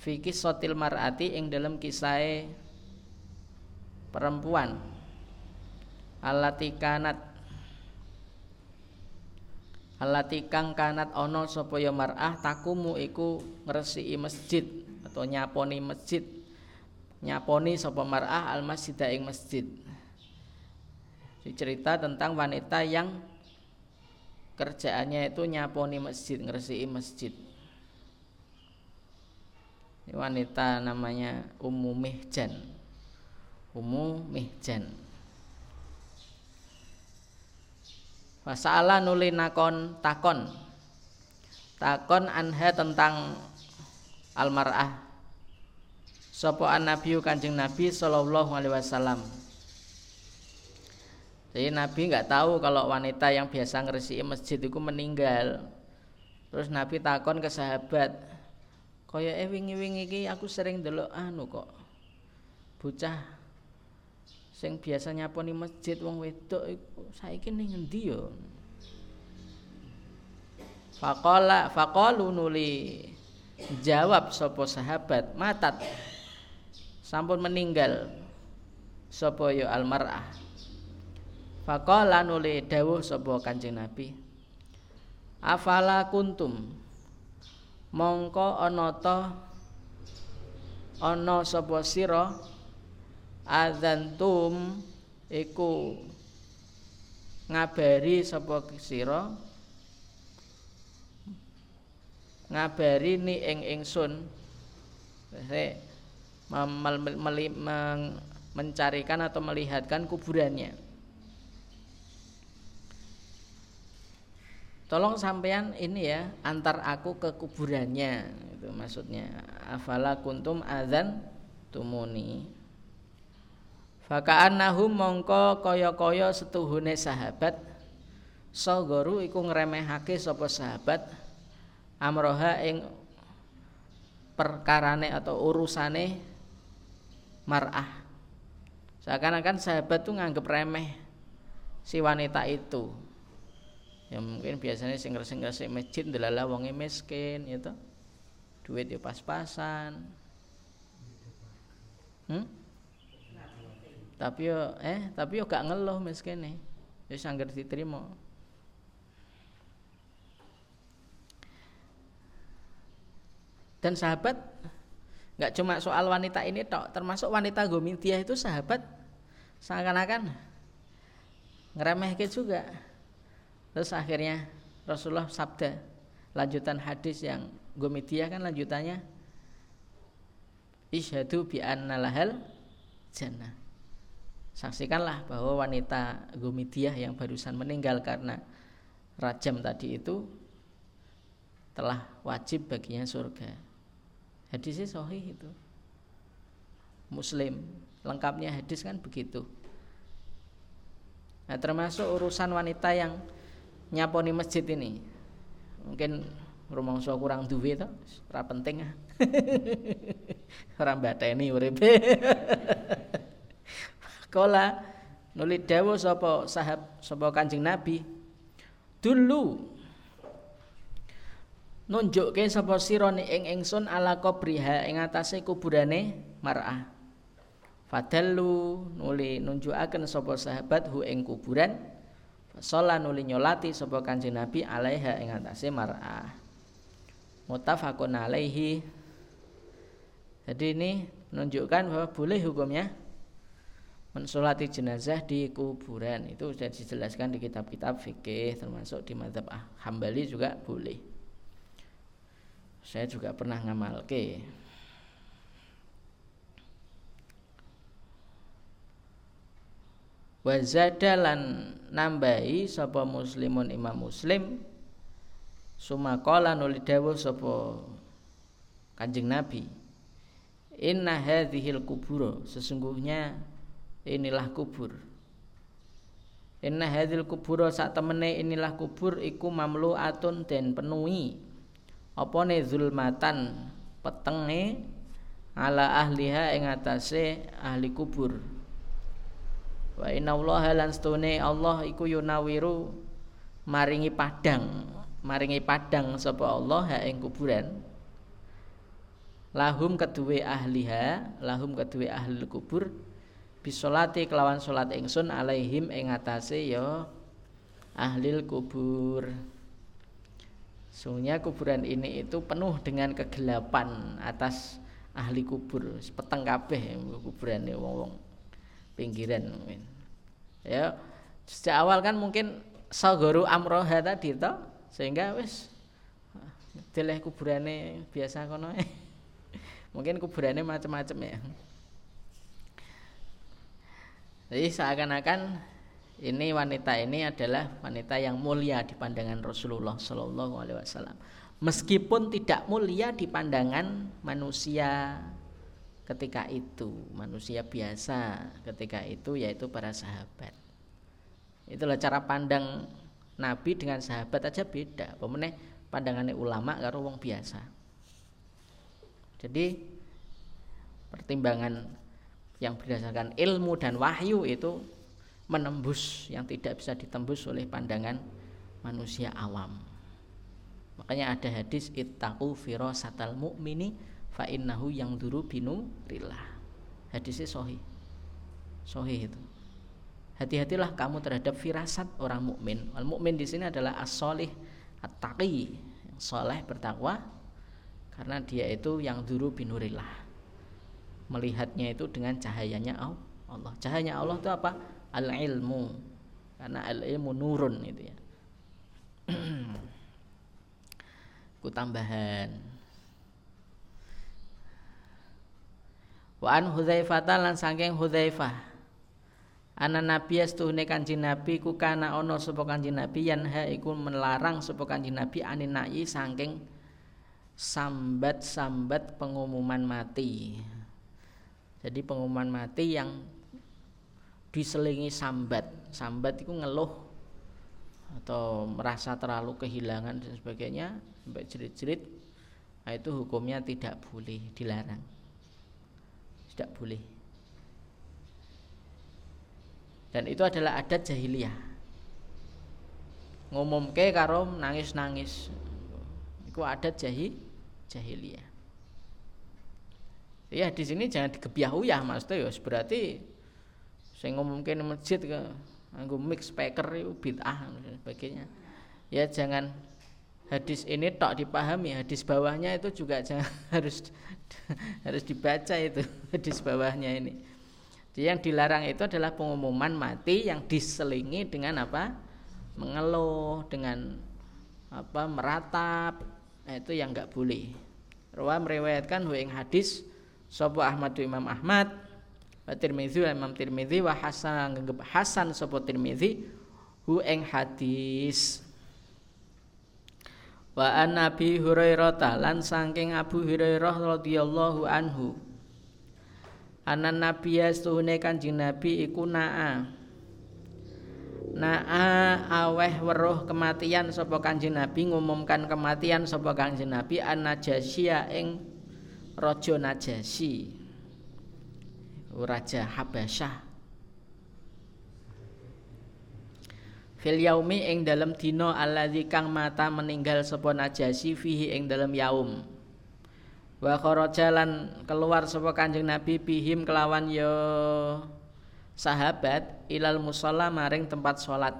fi sotil mar'ati ing dalam kisah perempuan. Allati kanat. Allati kang kanat ana sapa mar'ah takumu iku ngresiki masjid atau nyaponi masjid. Nyaponi sapa mar'ah al masjid ing masjid. Cerita tentang wanita yang kerjaannya itu nyaponi masjid ngeresiki masjid. Ini wanita namanya Ummu Mihjan. Ummu Mihjan. Fasa'ala nuli nakon takon. Takon anha tentang almar'ah. Sopo an kanjeng Nabi Sallallahu alaihi wasallam jadi Nabi nggak tahu kalau wanita yang biasa ngeresi masjid itu meninggal. Terus Nabi takon ke sahabat, kaya eh wingi-wingi iki aku sering delok anu kok bocah sing biasa nyaponi masjid wong wedok iku saiki ning ngendi yo Faqala faqalu nuli jawab sapa sahabat matat sampun meninggal sapa ya almar'ah faqala nuli dawuh sapa Kanjeng Nabi. Afala kuntum? Mongko ana ta ana sapa sira? Adzantum iku ngabari sapa sira? Ngabari ni ing ingsun. Mencarikan atau melihatkan kuburannya tolong sampean ini ya antar aku ke kuburannya itu maksudnya. Afala kuntum adzan tumuni. Faka'annahum mongko kaya-kaya setuhune sahabat Sogoru iku ngremehake sapa sahabat amroha ing perkarane atau urusane mar'ah. Seakan-akan sahabat tuh nganggep remeh si wanita itu ya mungkin biasanya sing ngresik masjid ndelala wonge miskin gitu duit ya pas-pasan. Hmm? tapi yo eh tapi yo gak ngeluh miskin nih. Wis anggar diterima. Dan sahabat nggak cuma soal wanita ini tok termasuk wanita Gomintia itu sahabat seakan-akan ngeremehke juga terus akhirnya Rasulullah sabda lanjutan hadis yang Gomitia kan lanjutannya isyhadu bi annalahal jannah. Saksikanlah bahwa wanita Gomitia yang barusan meninggal karena rajam tadi itu telah wajib baginya surga. Hadisnya sahih itu. Muslim lengkapnya hadis kan begitu. Nah termasuk urusan wanita yang nyaponi masjid ini. Mungkin rumah so kurang duwe to ora penting. Ah ora bateni uripe. Kala nulit dawuh sapa sahab sapa Kanjeng Nabi. Dulu nunjukke sapa sira ing ingsun ala qabriha ing atase kuburane mar'ah. Fadallu nuli nunjukaken sapa sahabat hu ing kuburan Sholat nuli nyolati sapa kanjeng Nabi alaiha ing atase mar'ah. Mutafaqun alaihi. Jadi ini menunjukkan bahwa boleh hukumnya mensolati jenazah di kuburan. Itu sudah dijelaskan di kitab-kitab fikih termasuk di madhab Hambali juga boleh. Saya juga pernah ngamalke wazadalan nambahi sapa muslimun imam muslim. Sumakola nuli dawuh sapa kanjeng nabi. Inna hadhil kubur sesungguhnya inilah kubur. Inna hadhil kubur sak temene inilah kubur iku mamluatun dan penuhi. Apa ne zulmatan petenge ala ahliha ing atase ahli kubur wa inna Allah lan stune Allah iku yunawiru maringi padang maringi padang sapa Allah ha ing kuburan. Lahum kedue ahliha lahum kedue ahli kubur bisolati kelawan salat ingsun alaihim ing atase ya ahli kubur. Sungguhnya kuburan ini itu penuh dengan kegelapan atas ahli kubur, peteng kabeh kuburan ini wong-wong pinggiran. Ya, sejak awal kan mungkin sagoru amroha tadi toh sehingga wis deleh kuburane biasa kono. mungkin kuburannya macam-macam ya. Jadi seakan-akan ini wanita ini adalah wanita yang mulia di pandangan Rasulullah Shallallahu Alaihi Wasallam. Meskipun tidak mulia di pandangan manusia ketika itu, manusia biasa ketika itu yaitu para sahabat. Itulah cara pandang Nabi dengan sahabat aja beda. Pemenang pandangannya ulama karo wong biasa. Jadi pertimbangan yang berdasarkan ilmu dan wahyu itu menembus yang tidak bisa ditembus oleh pandangan manusia awam. Makanya ada hadis ittaqu firasatal mu'mini fa innahu yang duru binu rillah. Hadisnya sahih. Sahih itu. Hati-hatilah kamu terhadap firasat orang mukmin. Al mukmin di sini adalah as-solih at-taqi, yang soleh bertakwa karena dia itu yang duru binurillah melihatnya itu dengan cahayanya Allah. Cahayanya Allah itu apa? Al ilmu. Karena al ilmu nurun itu ya. Ku tambahan. Wa an Hudzaifah lan saking Hudzaifah. Ana nabi astuhne kanjeng nabi ku kana ana sapa kanjeng nabi yanha iku melarang sapa kanjeng nabi anin nayi saking sambat-sambat pengumuman mati. Jadi pengumuman mati yang diselingi sambat. Sambat itu ngeluh atau merasa terlalu kehilangan dan sebagainya sampai jerit-jerit nah itu hukumnya tidak boleh dilarang tidak boleh. Dan itu adalah adat jahiliyah. Ngumumke karo nangis-nangis. Itu adat jahi jahiliyah. Ya di sini jangan digebiah uyah mas ya berarti saya ngomongin masjid ke anggo mix speaker itu bid'ah dan sebagainya. Ya jangan hadis ini tok dipahami hadis bawahnya itu juga harus harus dibaca itu hadis bawahnya ini. Jadi yang dilarang itu adalah pengumuman mati yang diselingi dengan apa? Mengeluh dengan apa? Meratap nah, itu yang nggak boleh. Rawa meriwayatkan yang hadis sapa Ahmad Imam Ahmad wa Tirmizi Imam Tirmizi wa Hasan Hasan sapa Tirmizi hu ing hadis wa an Nabi Hurairah lan saking Abu Hurairah radhiyallahu anhu. Anan nabi yastuhune kanjeng nabi iku naa. Naa aweh weruh kematian sapa kanjeng nabi ngumumkan kematian sapa kanjeng nabi an najasya ing Raja Najasi Raja Habasyah Fil yaumi ing dalam dina alladzi kang mata meninggal sapa Najasi fihi ing dalam yaum. Wa kharaja lan keluar sapa Kanjeng Nabi bihim kelawan ya sahabat ilal musalla maring tempat sholat.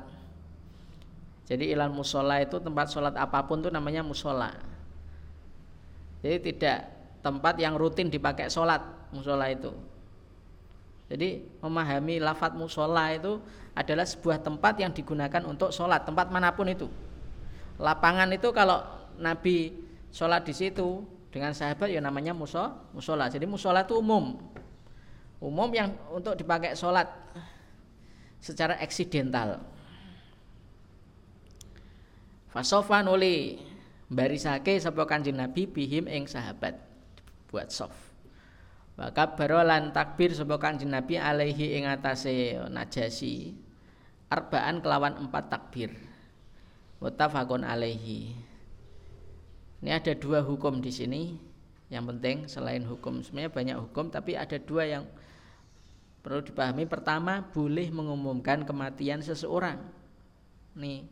Jadi ilal musola itu tempat sholat apa pun itu namanya musola jadi tidak tempat yang rutin dipakai sholat musola itu jadi memahami lafat musola itu adalah sebuah tempat yang digunakan untuk sholat tempat mana pun itu. Lapangan itu kalau Nabi sholat di situ dengan sahabat ya namanya muso musola. Jadi musola itu umum. Umum yang untuk dipakai sholat secara eksidental. Fasofa nuli barisake sapa kanjeng Nabi bihim ing sahabat buat soft wa barolan takbir sapa kanjeng Nabi alaihi ing atase najasi. Arbaan kelawan empat takbir. Muttafaqun alaihi. Ini ada dua hukum di sini. Yang penting selain hukum sebenarnya banyak hukum tapi ada dua yang perlu dipahami. Pertama boleh mengumumkan kematian seseorang. Nih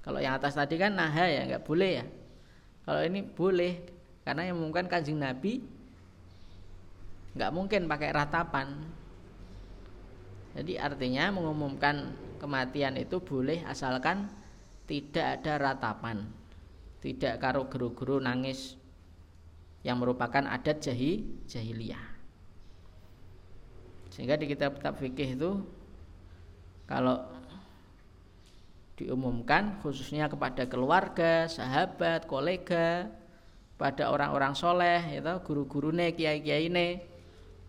kalau yang atas tadi kan nah ya nggak boleh ya. Kalau ini boleh karena yang mengumumkan kanjeng Nabi nggak mungkin pakai ratapan. Jadi artinya mengumumkan kematian itu boleh asalkan tidak ada ratapan, tidak karo guru-guru nangis yang merupakan adat jahi jahiliyah. Sehingga di kitab-kitab fikih itu kalau diumumkan khususnya kepada keluarga, sahabat, kolega pada orang-orang soleh itu guru ne kiai-kiai ne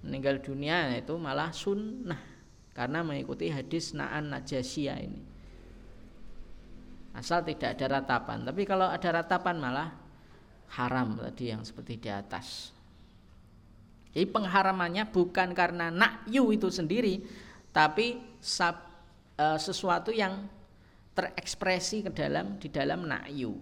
meninggal dunia itu malah sunnah. Karena mengikuti hadis naan najasiyah ini. Asal tidak ada ratapan. Tapi kalau ada ratapan malah haram tadi yang seperti di atas. Jadi pengharamannya bukan karena nakyu itu sendiri tapi sab, e, sesuatu yang terekspresi ke dalam di dalam nakyu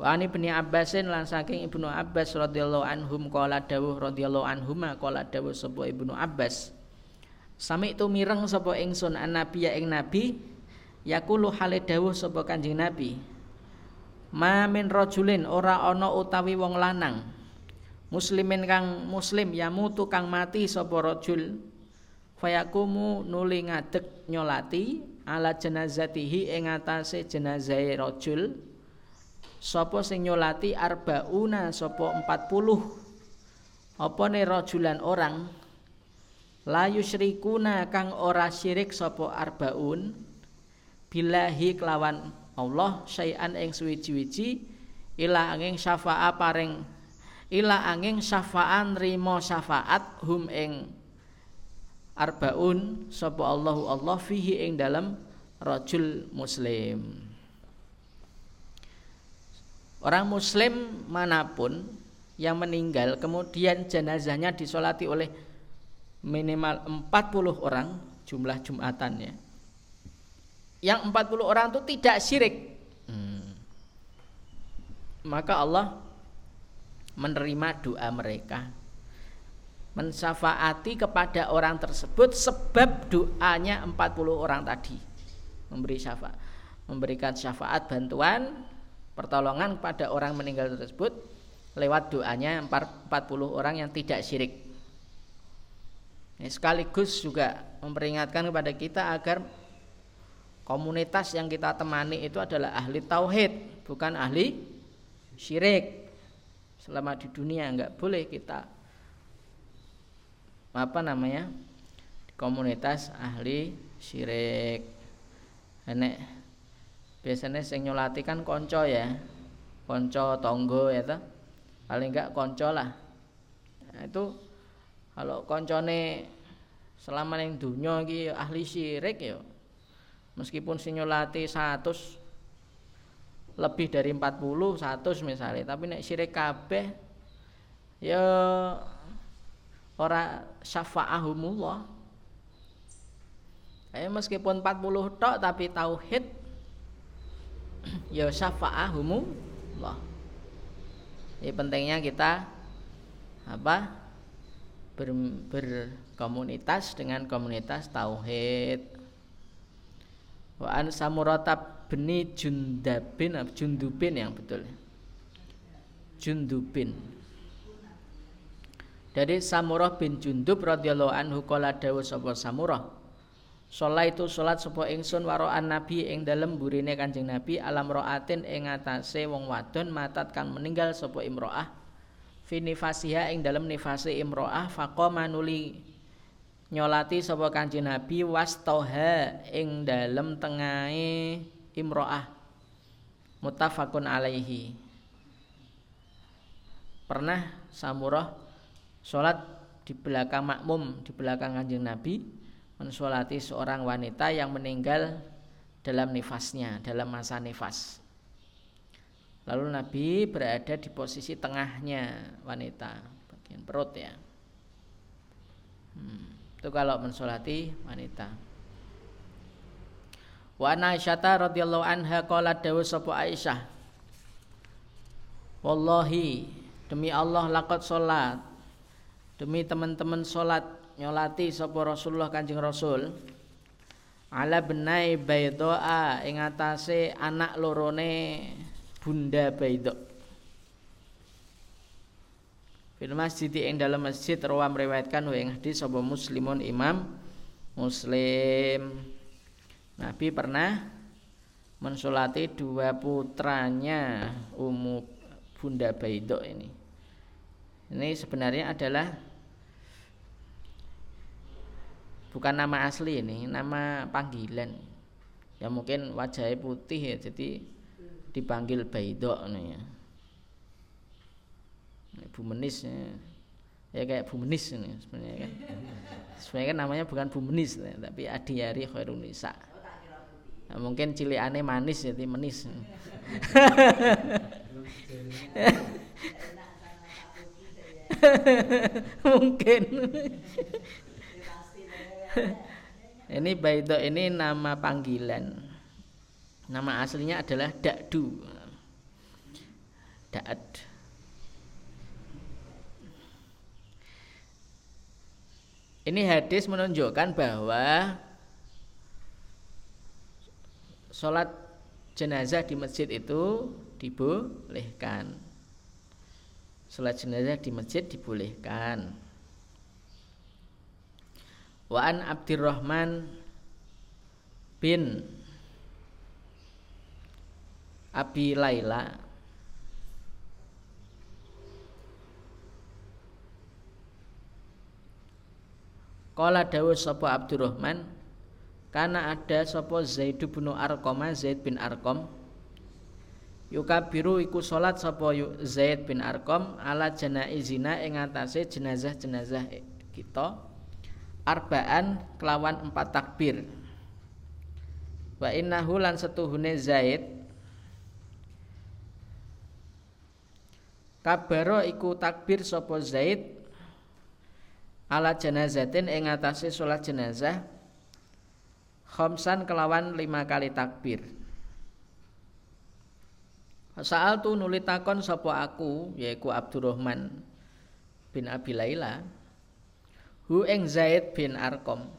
Wa ani bin Abbasin lan saking Ibnu Abbas radhiyallahu anhum qala dawuh radhiyallahu anhuma qala dawuh sapa Ibnu Abbas. Sami itu mireng sapa ingsun an nabi ya ing nabi yakulu hale dawuh sapa Kanjeng Nabi Ma min rajulin ora ana utawi wong lanang muslimin kang muslim yamutu kang mati sapa rajul fayakumu nuli ngadeg nyolati ala jenazatihi ing atase jenazahe rajul sapa sing nyolati arbauna sapa 40 apa ne rajulan orang? La yusyrikuna kang ora syirik sapa arbaun? Billahi kelawan Allah syai'an ing suwi-wiji ila angin syafa'a paring ila angin syafa'an rimo syafaat hum ing arbaun sapa Allahu Allah fihi ing dalam rajul muslim Orang muslim mana pun yang meninggal kemudian jenazahnya disolati oleh minimal 40 orang jumlah Jumatan ya. Yang 40 orang itu tidak syirik. Hmm. Maka Allah menerima doa mereka. Mensafaati kepada orang tersebut sebab doanya 40 orang tadi. Memberi syafaat, memberikan syafaat bantuan pertolongan pada orang meninggal tersebut lewat doanya 40 orang yang tidak syirik. Ini sekaligus juga memperingatkan kepada kita agar komunitas yang kita temani itu adalah ahli tauhid, bukan ahli syirik. Selama di dunia nggak boleh kita apa namanya komunitas ahli syirik. Enek biasanya sing nyolati kan konco ya. Konco tonggo ya toh. Paling enggak konco lah. Nah, itu kalau koncone selama yang dunia iki ahli syirik ya. Meskipun sing nyolati 100 lebih dari 40 100 misalnya. Tapi nek syirik kabeh ya ora syafa'ahumullah. Eh meskipun 40 tok tapi tauhid ya syafa'ahumullah. Ini pentingnya kita apa? Ber, berkomunitas dengan komunitas tauhid. Wa an samuratab beni jundabin jundubin yang betul. Jundubin. Dari Samurah bin Jundub radhiyallahu anhu qala dawu sapa Samurah Sholat itu sholat sapa ingsun waroan nabi ing dalem burine kanjeng nabi alam roatin ing atase wong wadon matat kang meninggal sapa imroah. Fi nifasiha ing dalem nifasi imroah faqama nuli nyolati sapa kanjeng nabi wastoha ing dalem tengahe imroah. Muttafaqun alaihi. Pernah samurah sholat di belakang makmum di belakang kanjeng nabi mensolati seorang wanita yang meninggal dalam nifasnya, dalam masa nifas. Lalu Nabi berada di posisi tengahnya wanita, bagian perut ya. Hmm, itu kalau mensolati wanita. Wa Aisyah radhiyallahu anha qalat dawu sapa Aisyah. Wallahi demi Allah laqad salat. Demi teman-teman salat nyolati sapa Rasulullah Kanjeng Rasul. Ala benai baidoa ing atase anak lorone Bunda Baido Fil masjid ing dalam masjid rawa meriwayatkan wa ing hadis sapa muslimun imam muslim. Nabi pernah mensolati dua putranya Ummu Bunda Baido ini. Ini sebenarnya adalah bukan nama asli ini nama panggilan. Ya mungkin wajahnya putih ya jadi dipanggil Baidok nih ya. Bu Menis ya. ya kayak Bu Menis ini sebenarnya kan. Sebenarnya kan namanya bukan Bu Menis ya, tapi Adiyari Khairun Nisa. Nah, mungkin cili aneh manis jadi menis. Mungkin ini Baido ini nama panggilan. Nama aslinya adalah Dakdu. Da'at Ini hadis menunjukkan bahwa sholat jenazah di masjid itu dibolehkan. Sholat jenazah di masjid dibolehkan. Waan Abdurrahman bin Abi Laila. Kala dawuh sapa Abdurrahman karena ada sapa Zaid bin Arqam Zaid bin Arqam Yukabiru iku salat sapa Zaid bin Arqam ala janaizina ing atase jenazah-jenazah kita arbaan kelawan empat takbir. Wa innahu lan setuhune Zaid. Kabaro iku takbir sapa Zaid ala janazatin ing atase salat jenazah khamsan kelawan lima kali takbir. Saal tu nuli takon sapa aku yaiku Abdurrahman bin Abi Laila hu ing Zaid bin Arkom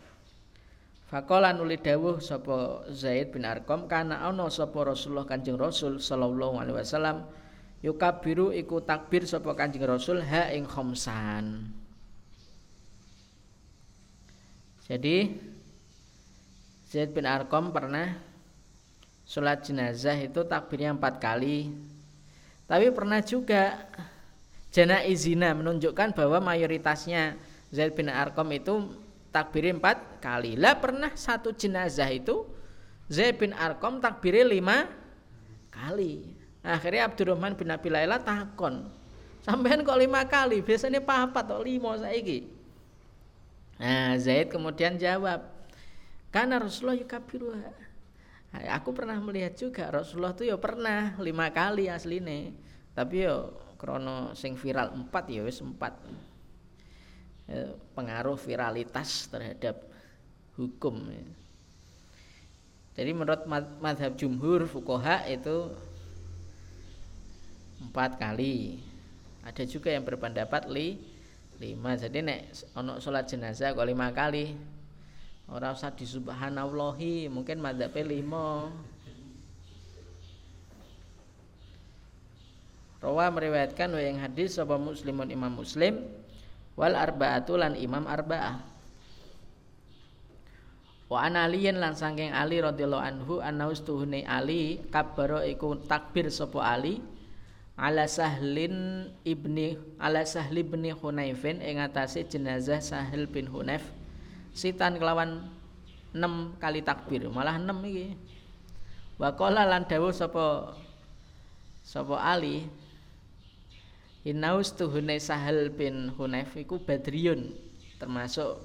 Fakola nuli dawuh sapa Zaid bin Arkom kana ana sapa Rasulullah Kanjeng Rasul sallallahu alaihi wasallam yukabiru iku takbir sapa Kanjeng Rasul ha ing khamsan Jadi Zaid bin Arkom pernah sholat jenazah itu takbirnya empat kali. Tapi pernah juga jana izina menunjukkan bahwa mayoritasnya Zaid bin Arkom itu takbirnya empat kali. Lah pernah satu jenazah itu Zaid bin Arkom takbirnya lima kali. Akhirnya Abdurrahman bin Abi Laila takon. Sampean kok lima kali? Biasanya papat atau lima saiki. Nah, Zaid kemudian jawab, karena Rasulullah yukabiruha. Aku pernah melihat juga Rasulullah itu ya pernah lima kali asline. Tapi yo krono sing viral empat ya wis empat. Ya, pengaruh viralitas terhadap hukum. Ya. Jadi menurut madhab jumhur fukoha itu empat kali. Ada juga yang berpendapat li lima jadi nek ono sholat jenazah kok lima kali orang usah disubhanallahi mungkin madzhabnya lima Rawa meriwayatkan wa yang hadis sapa muslimun imam muslim wal arba'atu lan imam arba'ah. Wa an aliyin lan saking Ali radhiyallahu anhu annaus tuhune Ali kabaro iku takbir sapa Ali ala sahlin ibni ala sahli ibni hunaifin ing jenazah sahil bin hunaif sitan kelawan 6 kali takbir malah 6 iki. Wa qala lan dawuh sapa sapa ali Inaus tuhune Sahal bin Hunayf iku Badriyun termasuk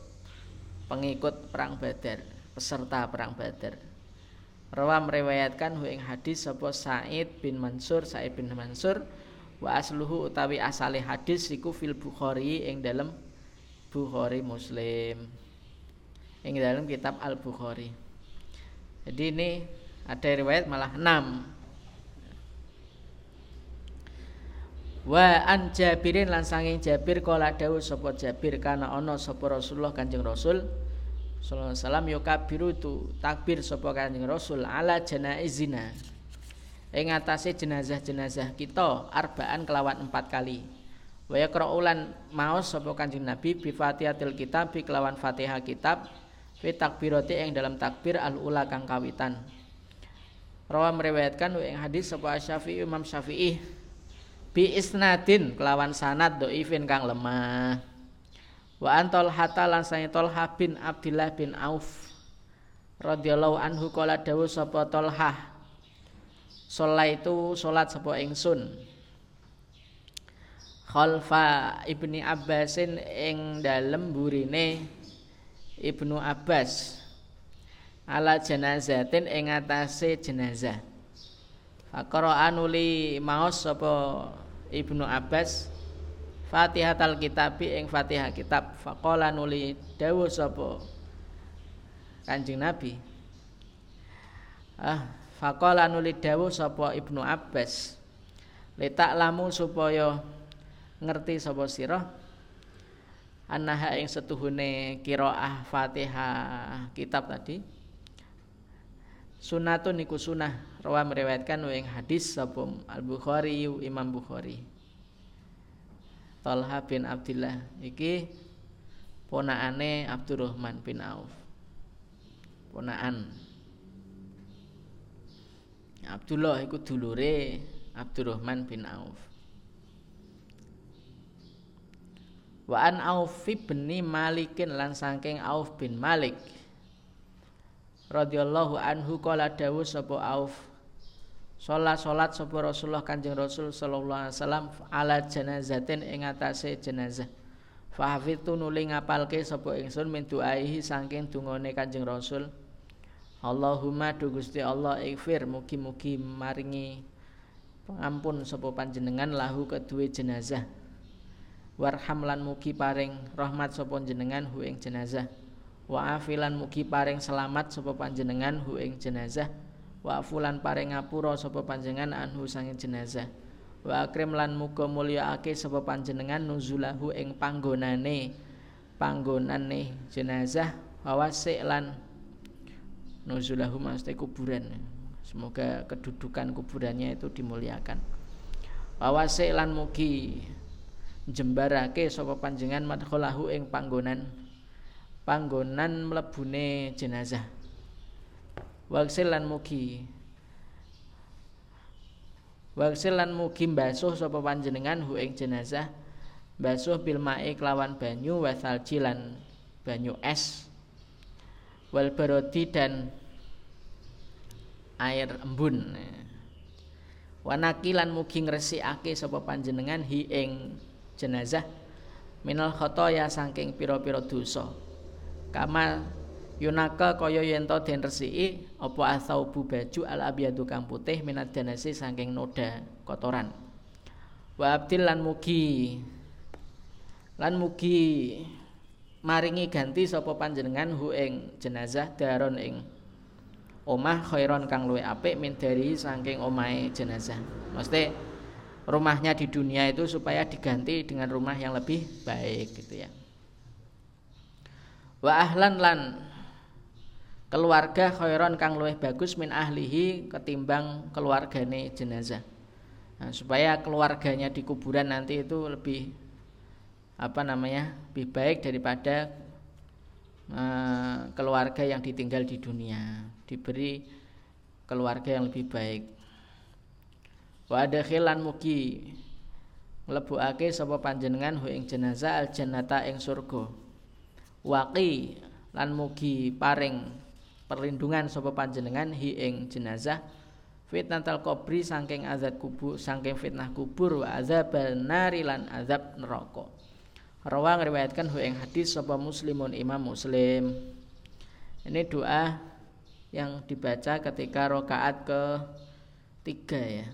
pengikut perang Badar, peserta perang Badar. Rawa meriwayatkan hu ing hadis sapa Said bin Mansur Said bin Mansur wa asluhu utawi asale hadis iku fil Bukhari ing dalam Bukhari Muslim ing dalam kitab Al Bukhari. Jadi ini ada riwayat malah 6 Wa an Jabirin lan sanging Jabir kala dawuh sapa Jabir kana ana sapa Rasulullah Kanjeng Rasul sallallahu alaihi wasallam yukabiru tu takbir sapa Kanjeng Rasul ala janaizina ing atase jenazah-jenazah kita arbaan kelawan empat kali. Wa yaqra'ulan maos sapa Kanjeng Nabi bi Fatihatil kitab bi kelawan Fatihah kitab fi takbirati ing dalam takbir al ula kang kawitan. Rawa meriwayatkan ing hadis sapa Syafi'i Imam Syafi'i bi isnadin kelawan sanad dhaifin kang lemah. Wa antol hatta lan sange Tolha bin Abdullah bin Auf radhiyallahu anhu kala dawuh sapa Tolha itu salat sapa ingsun. Khalfa ibni Abbasin ing dalem burine Ibnu Abbas. Ala janazatin ing atase jenazah. Fakara anuli maos sapa Ibnu Abbas Fatihah al kitabi ing Fatihah kitab faqala nuli dawuh sapa Kanjeng Nabi. Ah faqala nuli dawuh sapa Ibnu Abbas. Letak lamu supaya ngerti sapa sira annaha ing setuhune qiraah Fatihah kitab tadi. Sunatun niku sunah rawa meriwayatkan ing hadis sapa Al Bukhari Imam Bukhari. Talha bin Abdullah iki ponakane Abdurrahman bin Auf. Ponakan. Abdullah iku dulure Abdurrahman bin Auf. Wa an Auf bin Malikin lan saking Auf bin Malik radhiyallahu anhu kala dawuh sapa Auf Salat sapa Rasulullah Kanjeng Rasul sallallahu alaihi wasallam ala janazatin ing atase jenazah. Fahfitu nuli ngapalke sapa ingsun min duaihi saking dungane Kanjeng Rasul. Allahumma du Gusti Allah ighfir mugi-mugi maringi pengampun sapa panjenengan lahu kedue jenazah. Warham lan mugi paring rahmat sapa jenengan hu ing jenazah. Wa afilan mugi paring selamat sapa panjenengan hu ing jenazah wa fulan paring ngapura sapa panjenengan anhu sange jenazah. Wa akrim lan muga mulyaake sapa panjenengan nuzulahu ing panggonane panggonane jenazah wawasik lan nuzulahu maksudnya kuburan. Semoga kedudukan kuburannya itu dimuliakan. Wawasik lan mugi jembarake sapa panjenengan madkhalahu ing panggonan panggonan mlebune jenazah Waksil lan mugi. Waksil lan mugi mbasuh sapa panjenengan hu ing jenazah basuh bil mae kelawan banyu wasal lan banyu es wal barodi dan air embun. Wanakilan mugi ngresikake sapa panjenengan hi ing jenazah minal khotoya saking pira-pira dosa. Kama Yunaka kaya yen to den resiki apa asaubu baju al abyadu kang putih minat danasi saking noda kotoran. Wa abdil lan mugi lan mugi maringi ganti sapa panjenengan hu ing jenazah daron ing omah khairon kang luwih apik min dari saking omahe jenazah. Mesti rumahnya di dunia itu supaya diganti dengan rumah yang lebih baik gitu ya. Wa ahlan lan keluarga khairon kang luwih bagus min ahlihi ketimbang keluargane jenazah. Nah, supaya keluarganya di kuburan nanti itu lebih apa namanya lebih baik daripada uh, keluarga yang ditinggal di dunia. Diberi keluarga yang lebih baik. Wa adkhilan mugi mlebuake sapa panjenengan hu ing jenazah al jannata ing surga. Waqi lan mugi paring perlindungan sapa panjenengan hi ing jenazah fitnatal kubri saking azab kubur saking fitnah kubur wa azab nari lan azab neraka. Rawa ngriwayatkan hu ing hadis sapa muslimun imam muslim. Ini doa yang dibaca ketika rokaat ke tiga ya.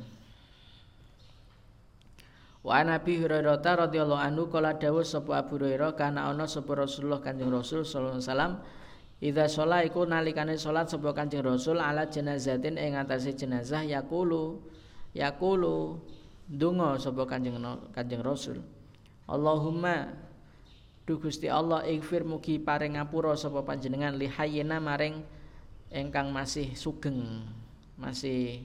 Wa Nabi Hurairah radhiyallahu anhu kala dawuh sapa Abu Hurairah kana ana sapa Rasulullah Kanjeng Rasul sallallahu alaihi wasallam Idza sholat iku nalikane sholat sapa Kanjeng Rasul ala jenazatin ing atase jenazah yaqulu yaqulu donga sapa Kanjeng Kanjeng Rasul. Allahumma Du Gusti Allah ighfir mugi paring ngapura sapa panjenengan li hayyina maring ingkang masih sugeng masih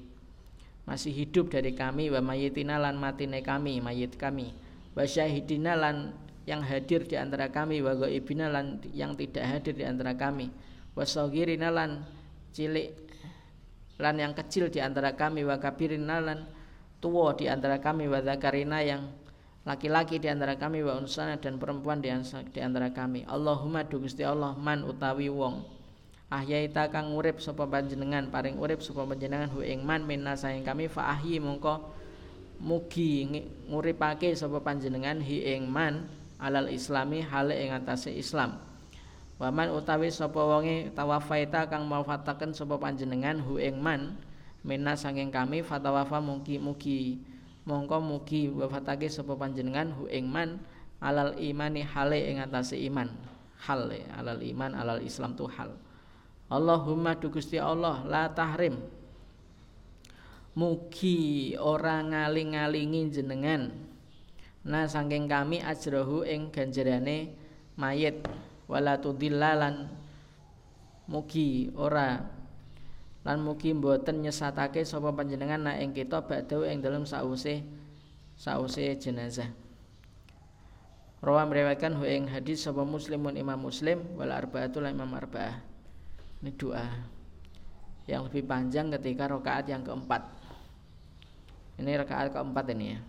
masih hidup dari kami wa mayitina lan matine kami mayit kami wa syahidina lan yang hadir di antara kami wa ghaibina lan yang tidak hadir di antara kami wasaghirina lan cilik lan yang kecil di antara kami wa kabirina lan tua di antara kami wa zakarina yang laki-laki di antara kami wa unsana dan perempuan di antara kami. Allahumma du Gusti Allah man utawi wong. Ahyaita kang urip sapa panjenengan paring urip sapa panjenengan hu ing man minna saing kami fa ahyi mongko mugi nguripake sapa panjenengan hi ing man alal islami hale ing atase Islam. Waman utawi sapa wonge tawafaita kang mawafataken sapa panjenengan hu ing man minna sanging kami fatawafa mugi mugi mongko mugi wafatake sapa panjenengan hu ing man alal imani hale ing atase iman. Hal alal iman alal islam tu hal. Allahumma du Gusti Allah la tahrim. Mugi ora ngaling-ngalingi jenengan nah saking kami ajrohu ing ganjarane mayit. Wala tudillalan mugi ora. Lan mugi mboten nyesatake sapa panjenengan nak ing kita badhe ing dalem sause sause jenazah. Rawa meriwayatkan hu ing hadis sapa muslimun imam muslim wal arbaatul imam arbaah. Ini doa yang lebih panjang ketika rakaat yang keempat. Ini rakaat keempat ini ya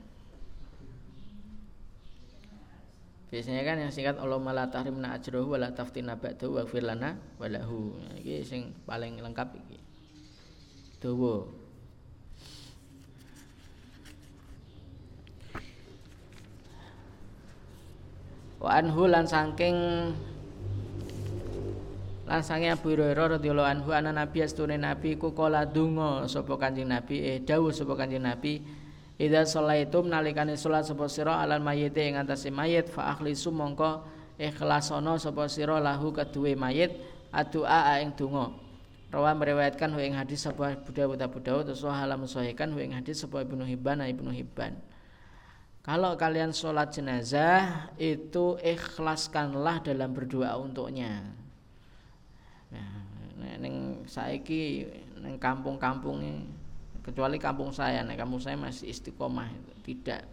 Biasanya kan yang singkat Allah la tahrimna ajruhu wala taftina ba'dahu wa lana walahu. Iki sing paling lengkap iki. Dawa. Wa anhu lan saking lan sange Abu Hurairah radhiyallahu anhu ana nabi astune nabi ku kala donga sapa Kanjeng Nabi eh dawuh sapa Kanjeng Nabi Idza sholaitum nalikane salat sapa sira alal mayyit ing atase mayit fa akhlisu mongko ikhlasana sapa sira lahu keduwe mayit adua ing donga. Rawa meriwayatkan ing hadis sapa Abu Dawud Abu Dawud halam sahihkan ing hadis sapa Ibnu Hibban Ibnu Hibban. Kalau kalian sholat jenazah itu ikhlaskanlah dalam berdoa untuknya. Nah, neng saiki neng kampung-kampung kecuali kampung saya nah kampung saya masih istiqomah itu tidak.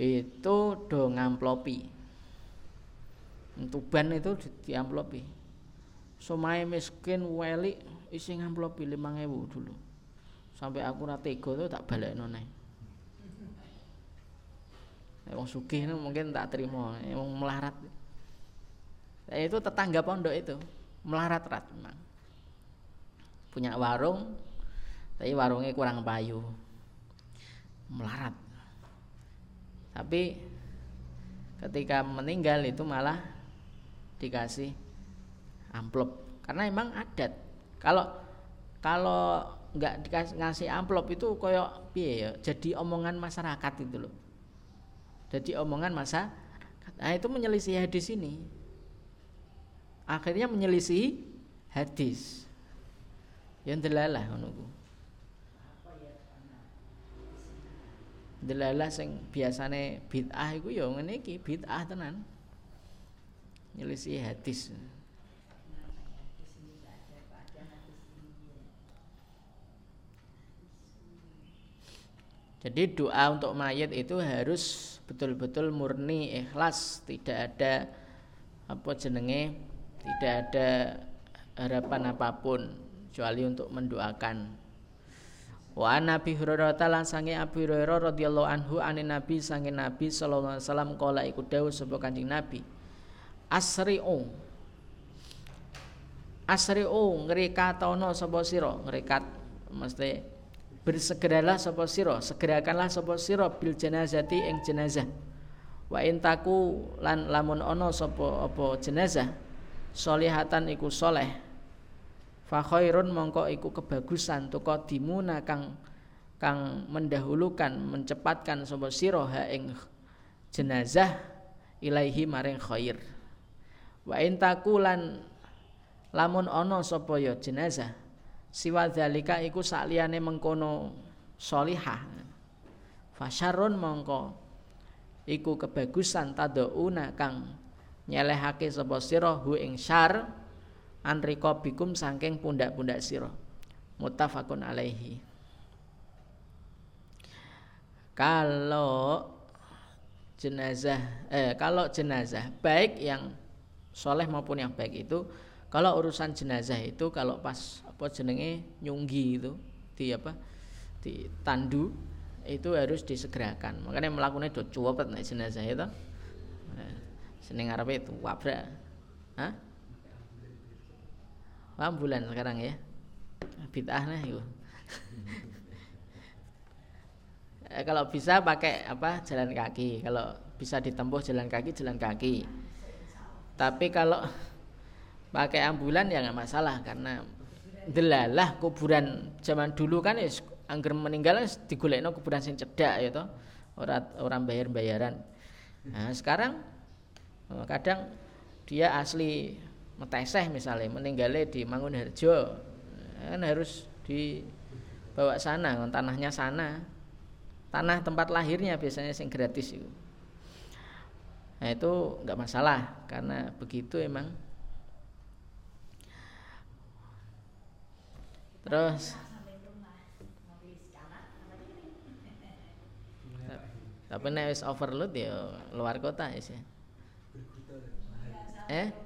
Itu do ngamplopi. Tuban itu di, amplopi Somai miskin weli isi ngamplopi lima ewu dulu. Sampai aku ratego tuh tak balik nonai Wong sugih itu mungkin tak terima, yang melarat. Nah, itu tetangga pondok itu melarat-rat memang. Punya warung, tapi warungnya kurang payu. Melarat. Tapi ketika meninggal itu malah dikasih amplop. Karena emang adat. Kalau kalau nggak dikasih ngasih amplop itu koyok piye ya? Jadi omongan masyarakat itu loh. Jadi omongan masa nah itu menyelisih hadis ini. Akhirnya menyelisih hadis. Yang delalah menunggu delalah sing biasane bid'ah iku ya ngene iki bid'ah tenan. Nyelisi hadis. Jadi doa untuk mayat itu harus betul-betul murni ikhlas, tidak ada apa jenenge, tidak ada harapan apa pun kecuali untuk mendoakan Wa Nabi Hurairah lan sange Abu Hurairah radhiyallahu anhu ane Nabi sange Nabi sallallahu alaihi wasallam kala iku dawuh sapa Kanjeng Nabi. Asri'u. Asri'u ngrekatono sapa sira, ngrekat mesti bersegeralah sapa sira, segerakanlah sapa sira bil janazati ing jenazah. Wa intaku lan lamun ana sapa apa jenazah solihatan iku soleh fa mongko iku kebagusan tuka dimuna kang kang mendahulukan mencepatkan sapa sira ha ing jenazah ilaihi maring khair. Wa intakulan lamun ana sapa ya jenazah siwa dzalika iku sakliyane mengkono solihah fasyarun mongko iku kebagusan tadauna kang nyelehake sapa sira hu ing syar an bikum saking pundak-pundak sira. Muttafaqun alaihi. Kalau jenazah eh kalau jenazah baik yang soleh maupun yang baik itu kalau urusan jenazah itu kalau pas apa jenenge nyunggi itu di apa di tandu itu harus disegerakan. Makanya melakukannya do cuwepet nek jenazah itu. Nah, seneng arepe itu wabrak. Hah? Ambulan sekarang ya. Bid'ah nah itu. Eh, kalau bisa pakai apa jalan kaki. Kalau bisa ditempuh jalan kaki jalan kaki. Tapi kalau pakai ambulan ya nggak masalah karena delalah kuburan zaman dulu kan ya angger meninggal digolekno kuburan sing cedak ya toh. Orang orang bayar bayaran nah sekarang kadang dia asli meteseh misalnya meninggalnya di Mangunharjo kan harus di bawa sana tanahnya sana. Tanah tempat lahirnya biasanya sing gratis itu. Nah itu nggak masalah karena begitu emang. Terus? Tapi nek overload ya luar kota ya. Eh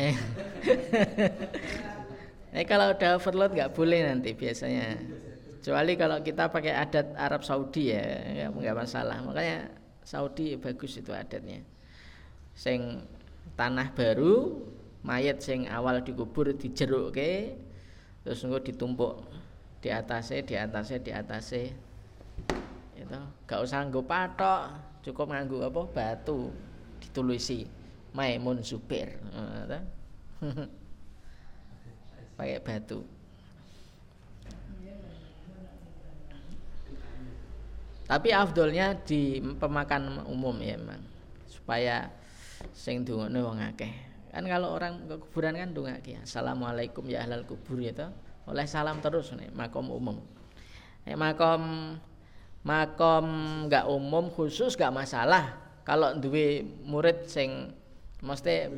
Eh. eh kalau udah overload nggak boleh nanti biasanya. Kecuali kalau kita pakai adat Arab Saudi ya, nggak masalah. Makanya Saudi bagus itu adatnya. Sing tanah baru, mayat sing awal dikubur dijeruk ke, terus nunggu ditumpuk di atasnya, di atasnya, di atasnya. Itu gak usah nggak patok, cukup nganggu apa batu ditulisi Maimun Zubair pakai batu. Tapi afdolnya di pemakan umum ya emang. Supaya sing dungane wong akeh. Kan kalau orang ke kuburan kan dongake assalamualaikum ya ahlal kubur ya oleh salam terus nih makom umum. Nek makom makom nggak umum khusus nggak masalah. Kalau duwe murid sing mesti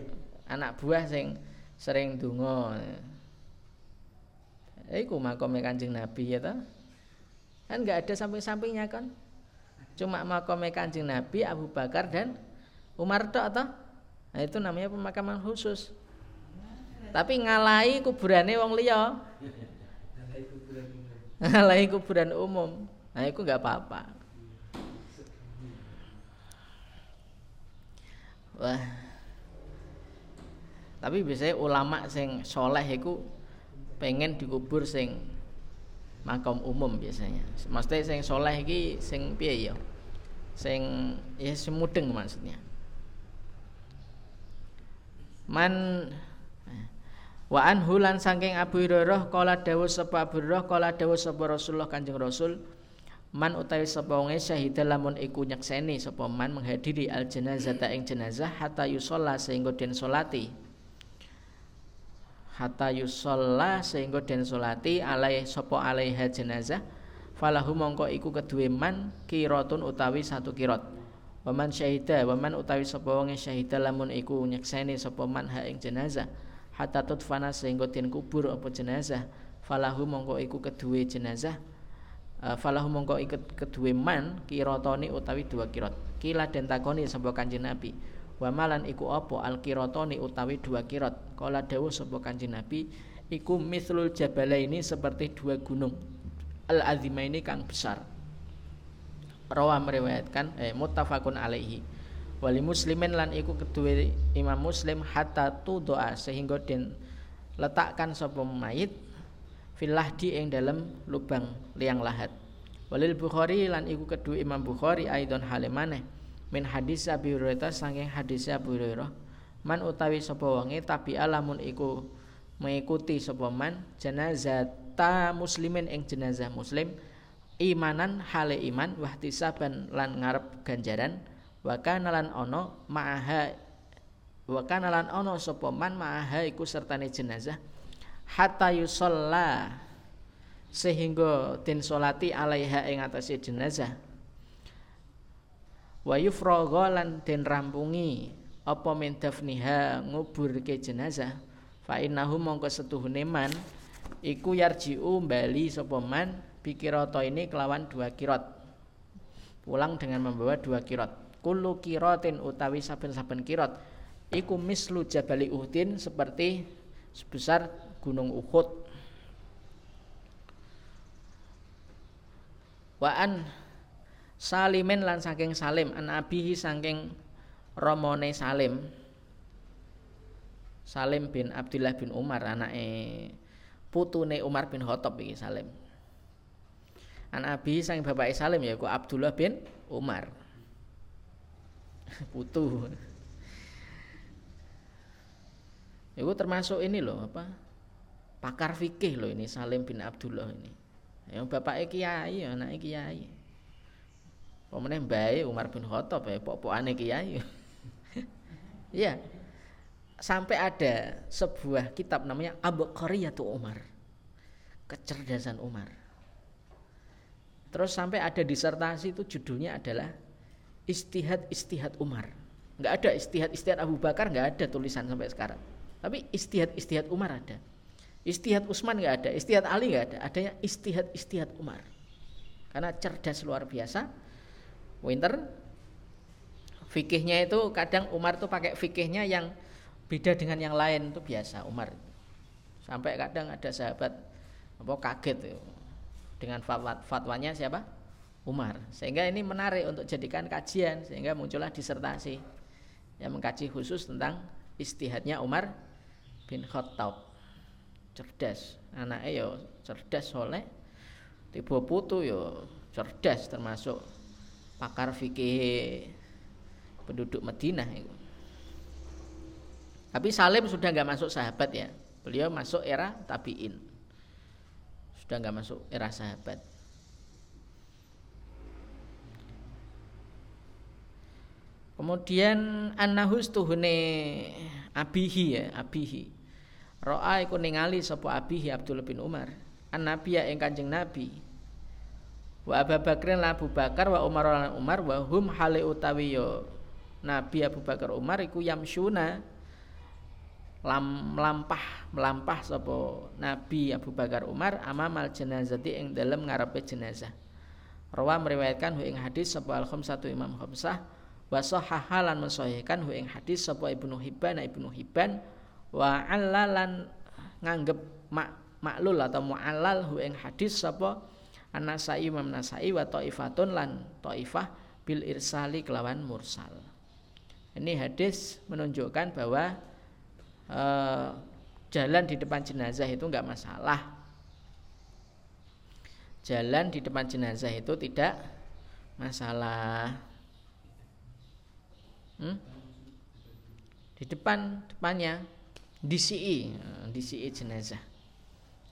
anak buah sing sering dungo iku makomnya kanjeng nabi ya toh? Kan nggak ada samping-sampingnya kan cuma makomnya kanjeng nabi Abu Bakar dan Umar tok toh? Nah itu namanya pemakaman khusus. Tapi ngalai kuburannya wong liya. Ngalai kuburan umum. Nah, itu nggak apa-apa. Wah. Tapi biasanya ulama sing soleh itu pengen dikubur sing makam umum biasanya. Maksudnya sing soleh iki sing piye ya? Sing ya semudeng maksudnya. Man Wa anhu lan saking Abu Hurairah kala dawuh sapa Abu Hurairah kala dawuh sapa Rasulullah Kanjeng Rasul man utawi sapa wonge syahida lamun iku nyekseni sapa man menghadiri al ta ing jenazah hatta yusalla sehingga den salati hatta yusalla sehingga den salati alai sapa alaiha jenazah. Falahu mongko iku keduwe man kiratun utawi satu kirat waman syahida waman utawi sapa wonge syahida lamun iku nyekseni sapa man ha ing jenazah. Hatta tutfana sehingga den kubur apa jenazah. Falahu mongko iku keduwe jenazah. Uh, falahu mongko ikut kedue man kirotoni utawi dua kirot. Kila den takoni sapa kanjeng Nabi wa malan iku apa? Al kirotoni utawi dua kirot. Kala dawuh sapa kanjeng Nabi iku mislul ini seperti dua gunung. Al ini kang besar. Rawa meriwayatkan eh muttafaqun alaihi. Wali muslimin lan iku kedua imam muslim hatta doa sehingga den letakkan sapa mayit filah di ing dalam lubang liang lahat. Walil bukhari lan iku kedua imam bukhari aidon halimane min hadis Abi Hurairah saking hadis Abu Hurairah man utawi sapa wonge alamun iku mengikuti sapa man jenazah muslimin ing jenazah muslim imanan hale iman wahtisaban lan ngarep ganjaran wa kana lan ono ma'aha wa kana lan ono sapa man ma'aha iku sertane jenazah hatta yusalla sehingga den salati alaiha ing atase jenazah wa yufragha lan den rampungi. Apa min dafniha? Nguburke jenazah. Fa innahu mongko setuhune man. Iku yarjiu bali sapa man ini kelawan dua kirot pulang dengan membawa dua kirot kullu kiratin utawi saben-saben kirot iku mislu jabali uhdin seperti sebesar gunung Uhud. Wa an salimin lan saking salim an abihi saking romone salim Salim bin Abdullah bin Umar anake putune Umar bin Khattab iki Salim. An Abi sang bapak Salim ya Abdullah bin Umar. Putu. Itu termasuk ini loh apa? Pakar fikih loh ini Salim bin Abdullah ini. Yang bapak kiai, anak kiai. Pemenang baik Umar bin Khattab ya, pok-pokane kiai. Iya. Sampai ada sebuah kitab namanya Abu Qariyatu Umar. Kecerdasan Umar. Terus sampai ada disertasi itu judulnya adalah Istihad Istihad Umar. Enggak ada istihad istihad Abu Bakar enggak ada tulisan sampai sekarang. Tapi istihad istihad Umar ada. Istihad Utsman enggak ada, istihad Ali enggak ada, adanya istihad istihad Umar. Karena cerdas luar biasa. Winter fikihnya itu kadang Umar tuh pakai fikihnya yang beda dengan yang lain itu biasa Umar. Sampai kadang ada sahabat apa kaget tuh dengan fatwa fatwanya siapa? Umar. Sehingga ini menarik untuk jadikan kajian sehingga muncullah disertasi yang mengkaji khusus tentang istihadnya Umar bin Khattab. Cerdas. Anaknya yo cerdas soleh. Tiba putu yo cerdas termasuk pakar fikih penduduk Madinah itu. Tapi Salim sudah nggak masuk sahabat ya. Beliau masuk era tabiin. Sudah nggak masuk era sahabat. Kemudian annahus tuhune abihi ya, abihi. Ro'a iku ningali sapa abihi Abdul bin Umar. An nabiya ing Kanjeng Nabi. Wa Abu Bakrin lan Abu Bakar wa Umar lan Umar wa hum hale utawi yo Nabi Abu Bakar Umar iku yamsuna lam melampah melampah sapa Nabi Abu Bakar Umar amamal jenazati ing dalem ngarepe jenazah. Rawa meriwayatkan hu ing hadis sapa al satu Imam khamsah wa sahahalan mensahihkan hu ing hadis sapa Ibnu Hibban Ibnu Hibban wa allalan nganggep mak maklul atau mu'allal hu ing hadis sapa An-Nasai Imam Nasai wa taifatun lan taifah bil irsali kelawan mursal. Ini hadis menunjukkan bahwa eh, jalan di depan jenazah itu enggak masalah. Jalan di depan jenazah itu tidak masalah. Hmm? Di depan depannya DCI, DCI jenazah.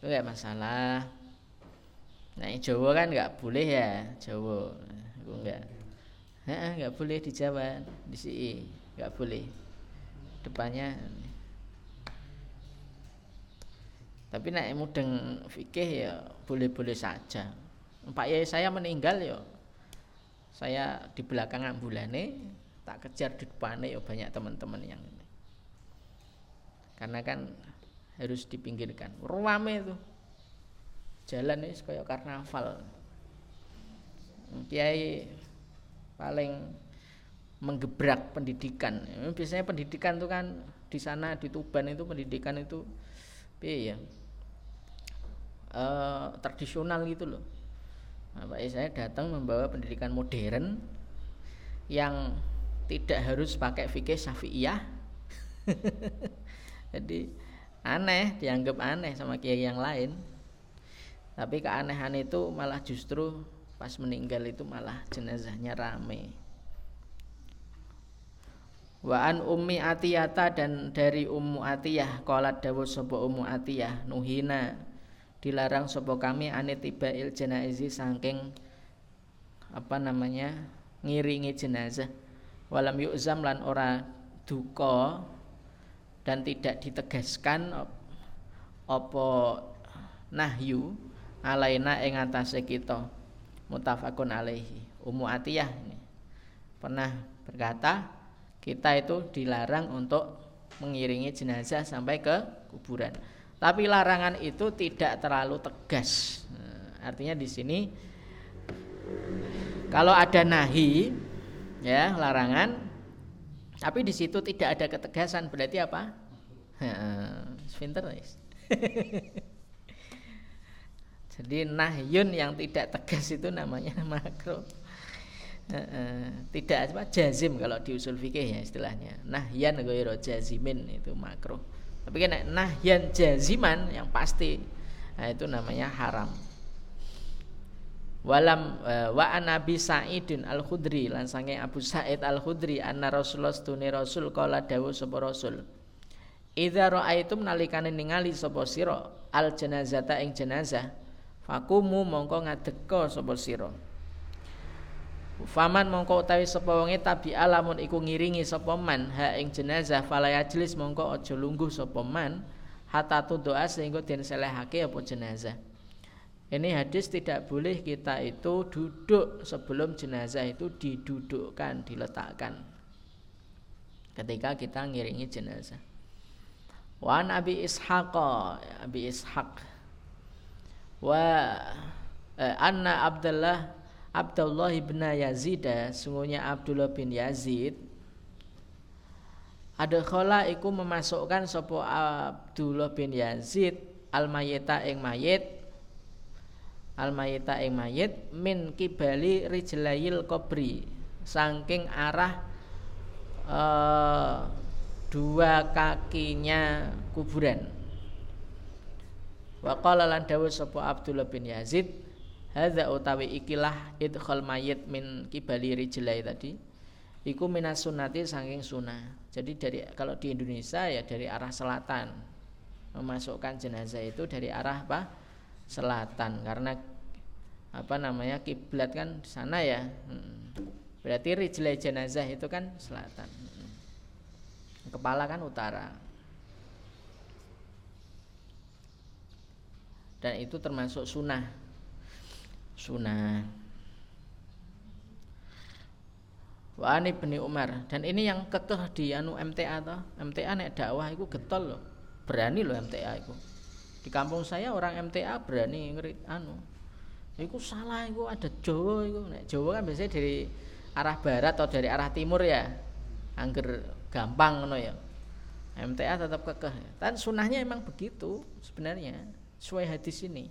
Itu enggak masalah. Nah, Jawa kan enggak boleh ya, Jawa. Itu enggak nggak boleh di Jawa di sini nggak boleh. Depannya. Tapi nak mudeng fikih ya boleh-boleh saja. Pak Yai saya meninggal ya. Saya di belakang ambulane tak kejar di depannya ya banyak teman-teman yang ini. Karena kan harus dipinggirkan. Ruame itu jalan ini kayak karnaval Kiai paling menggebrak pendidikan. Biasanya pendidikan itu kan di sana di Tuban itu pendidikan itu ya e, tradisional gitu loh. Pak saya datang membawa pendidikan modern yang tidak harus pakai fikih syafi'iyah. Jadi aneh, dianggap aneh sama kiai yang lain. Tapi keanehan itu malah justru pas meninggal itu malah jenazahnya rame. Wa an ummi atiyata dan dari ummu atiyah Qalat dawuh sapa ummu atiyah nuhina dilarang sapa kami anitibail janaizi saking apa namanya ngiringi jenazah. Walam yu'zam lan ora duka dan tidak ditegaskan apa nahyu alaina ing atase kita mutafakun alaihi Ummu Atiyah ini pernah berkata kita itu dilarang untuk mengiringi jenazah sampai ke kuburan. Tapi larangan itu tidak terlalu tegas. Nah, artinya di sini kalau ada nahi ya larangan tapi di situ tidak ada ketegasan berarti apa? Pinter Jadi nahyun yang tidak tegas itu namanya makro. tidak apa jazim kalau di usul fikih ya istilahnya. Nahyan ghairu jazimin itu makro. Tapi kan nahyan jaziman yang pasti nah itu namanya haram walam uh, wa an Abi Sa'idin Al Khudri lan sange Abu Sa'id Al Khudri anna Rasulullah stune Rasul kala dawuh sapa Rasul Idza ra'aitum nalikane ningali sapa sira al janazata ing jenazah fakumu mongko ngadeka sapa sira Faman mongko utawi sapa wonge tabi alamun iku ngiringi sapa man ha ing jenazah fala yajlis mongko aja lungguh sapa man hatta doa sehingga den selehake apa jenazah ini hadis tidak boleh kita itu duduk sebelum jenazah itu didudukkan, diletakkan. Ketika kita ngiringi jenazah. Wa Nabi Ishaq, Abi Ishaq. Wa eh, anna Abdullah Abdullah bin Yazid, sungguhnya Abdullah bin Yazid ada iku memasukkan sapa Abdullah bin Yazid al mayita ing mayit al mayita ing mayit min kibali rijlayil kobri saking arah uh, dua kakinya kuburan wa qala lan dawuh sapa Abdullah bin Yazid hadza utawi ikilah idkhal mayit min kibali rijlai tadi iku minas sunnati saking sunnah. Jadi dari kalau di Indonesia ya dari arah selatan. Memasukkan jenazah itu dari arah apa? Selatan. Karena apa namanya? Kiblat kan di sana ya. Hmm. berarti rijlai jenazah itu kan selatan. Hmm. kepala kan utara dan itu termasuk sunnah sunnah Wa bin Umar dan ini yang kekeh di anu MTA toh MTA nek dakwah itu getol loh berani loh MTA itu di kampung saya orang MTA berani ngerit anu Iku salah iku ada Jawa iku. Nek Jawa kan biasanya dari arah barat atau dari arah timur ya. Angger gampang ngono ya. MTA tetap kekeh. Dan sunahnya emang begitu sebenarnya sesuai hadis ini.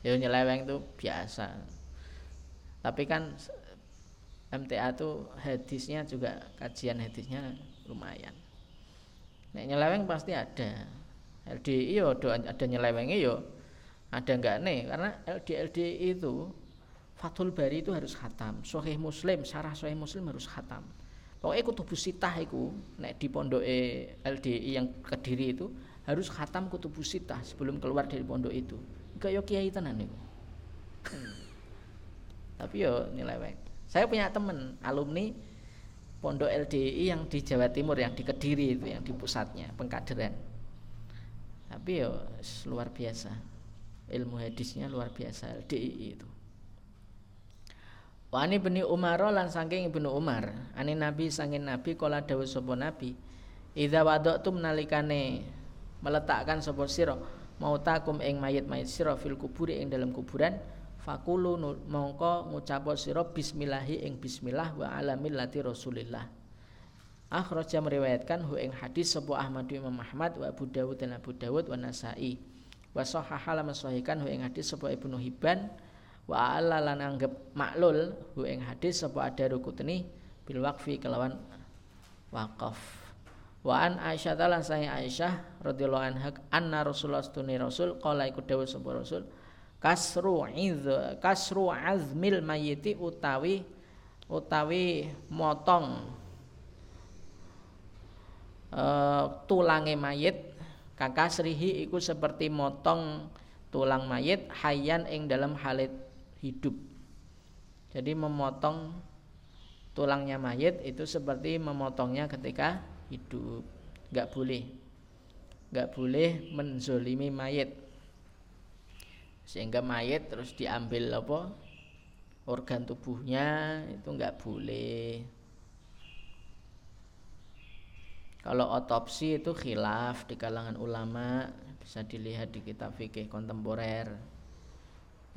Ya nyeleweng itu biasa. Tapi kan MTA tuh hadisnya juga kajian hadisnya lumayan. Nek nyeleweng pasti ada. LDI yo ada nyelewengnya yo ada enggak nih karena LD LDI itu Fathul Bari itu harus khatam Sahih Muslim Sarah Sahih Muslim harus khatam pokoknya kutubus sitah itu nek di pondok LDI yang kediri itu harus khatam kutubus sitah sebelum keluar dari pondok itu. Kayak kiai tenan itu hmm. tapi yo nyeleweng saya punya temen alumni pondok LDI yang di Jawa Timur yang di Kediri itu yang di pusatnya pengkaderan. Tapi ya luar biasa. Ilmu hadisnya luar biasa LDI itu Wani beni Umar lan saking ibnu Umar. Ani Nabi sangin Nabi kala dawuh sapa Nabi Idza wada'tum nalikane meletakkan sapa sira mautakum ing mayit-mayit sira fil kuburi ing dalam kuburan fakulu mongko ngucap sira bismillahi ing bismillah wa ala millati Rasulillah. Akhraja meriwayatkan hu ing hadis sebuah Ahmad Imam Ahmad wa Abu Dawud dan Abu Dawud wa Nasai. Wa sahaha lan sahihkan hu ing hadis sebuah Ibnu Hibban wa ala lan anggap maklul hu ing hadis sebuah Ad-Darqutni bil waqfi kelawan waqaf. Wa an Aisyah lan saya Aisyah radhiyallahu anha anna Rasulullah stuni Rasul qala iku dawuh sapa Rasul kasru iz kasru azmil mayiti utawi utawi motong uh, tulange mayit kakasrihi iku seperti motong tulang mayit hayan ing dalam halit hidup. Jadi memotong tulangnya mayit itu seperti memotongnya ketika hidup. Nggak boleh. Nggak boleh menzolimi mayit. Sehingga mayit terus diambil apa? Organ tubuhnya itu nggak boleh. Kalau otopsi itu khilaf di kalangan ulama bisa dilihat di kitab fikih kontemporer.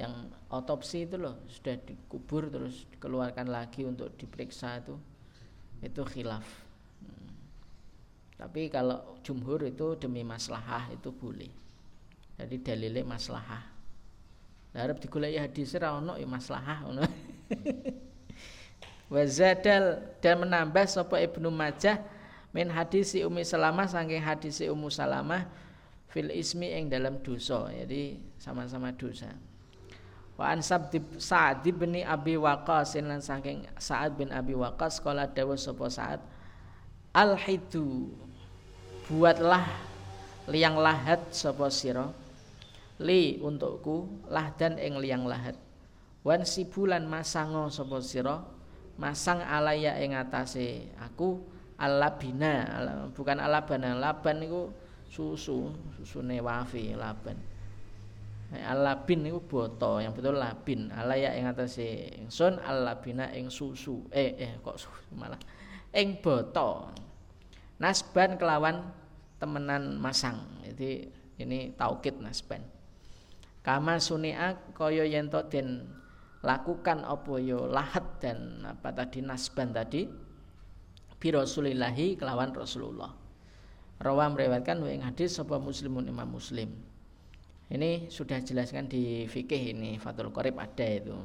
Yang otopsi itu loh sudah dikubur terus dikeluarkan lagi untuk diperiksa itu itu khilaf. Hmm. Tapi kalau jumhur itu demi maslahah itu boleh. Jadi dalilnya maslahah. Harap digulai hadis ono ya maslahah ono. Wazadal dan menambah sapa Ibnu Majah min hadisi Ummi Salamah saking hadisi Ummu Salamah fil ismi ing dalam dosa jadi sama-sama dosa Wa an Sa'ad bin Abi Waqqas lan saking Sa'ad bin Abi Waqqas kala dawuh sapa Sa'ad Al hidu buatlah liang lahat sapa sira li untukku lahdan ing liang lahat. Wan sibulan masango sapa sira masang alaya ing atase aku alabina bukan alabana laban niku susu susune wafi laban alabin itu boto yang betul labin. Alaya ing atase ingsun alabina ing susu. Eh eh kok susu malah? Ing boto nasban kelawan temenan masang. Jadi ini taukid nasban. Kama sunia kaya yen den lakukan apa yo lahat dan apa tadi nasban tadi bi rasulillahi kelawan rasulullah. Rawa meriwayatkan wa hadis sapa muslimun imam muslim ini sudah jelaskan di fikih ini Fathul Qorib ada itu.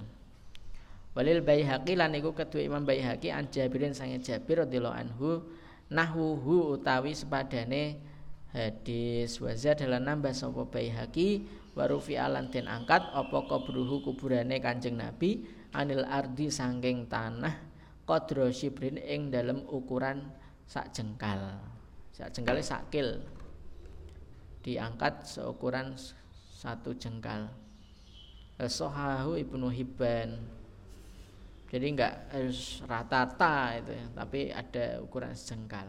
Walil Baihaqi lan iku kedua Imam Baihaqi an Jabirin sange Jabir radhiyallahu anhu nahuhu utawi sepadane hadis waza dalam nambah sapa Baihaqi warufi alan den angkat apa kubruhu kuburane Kanjeng Nabi anil ardi sangking tanah qadra shibrin ing dalam ukuran sak jengkal. Sak jengkale sakil diangkat seukuran satu jengkal. Sohahu Ibnu Hibban. Jadi enggak harus rata-rata itu ya, tapi ada ukuran sejengkal.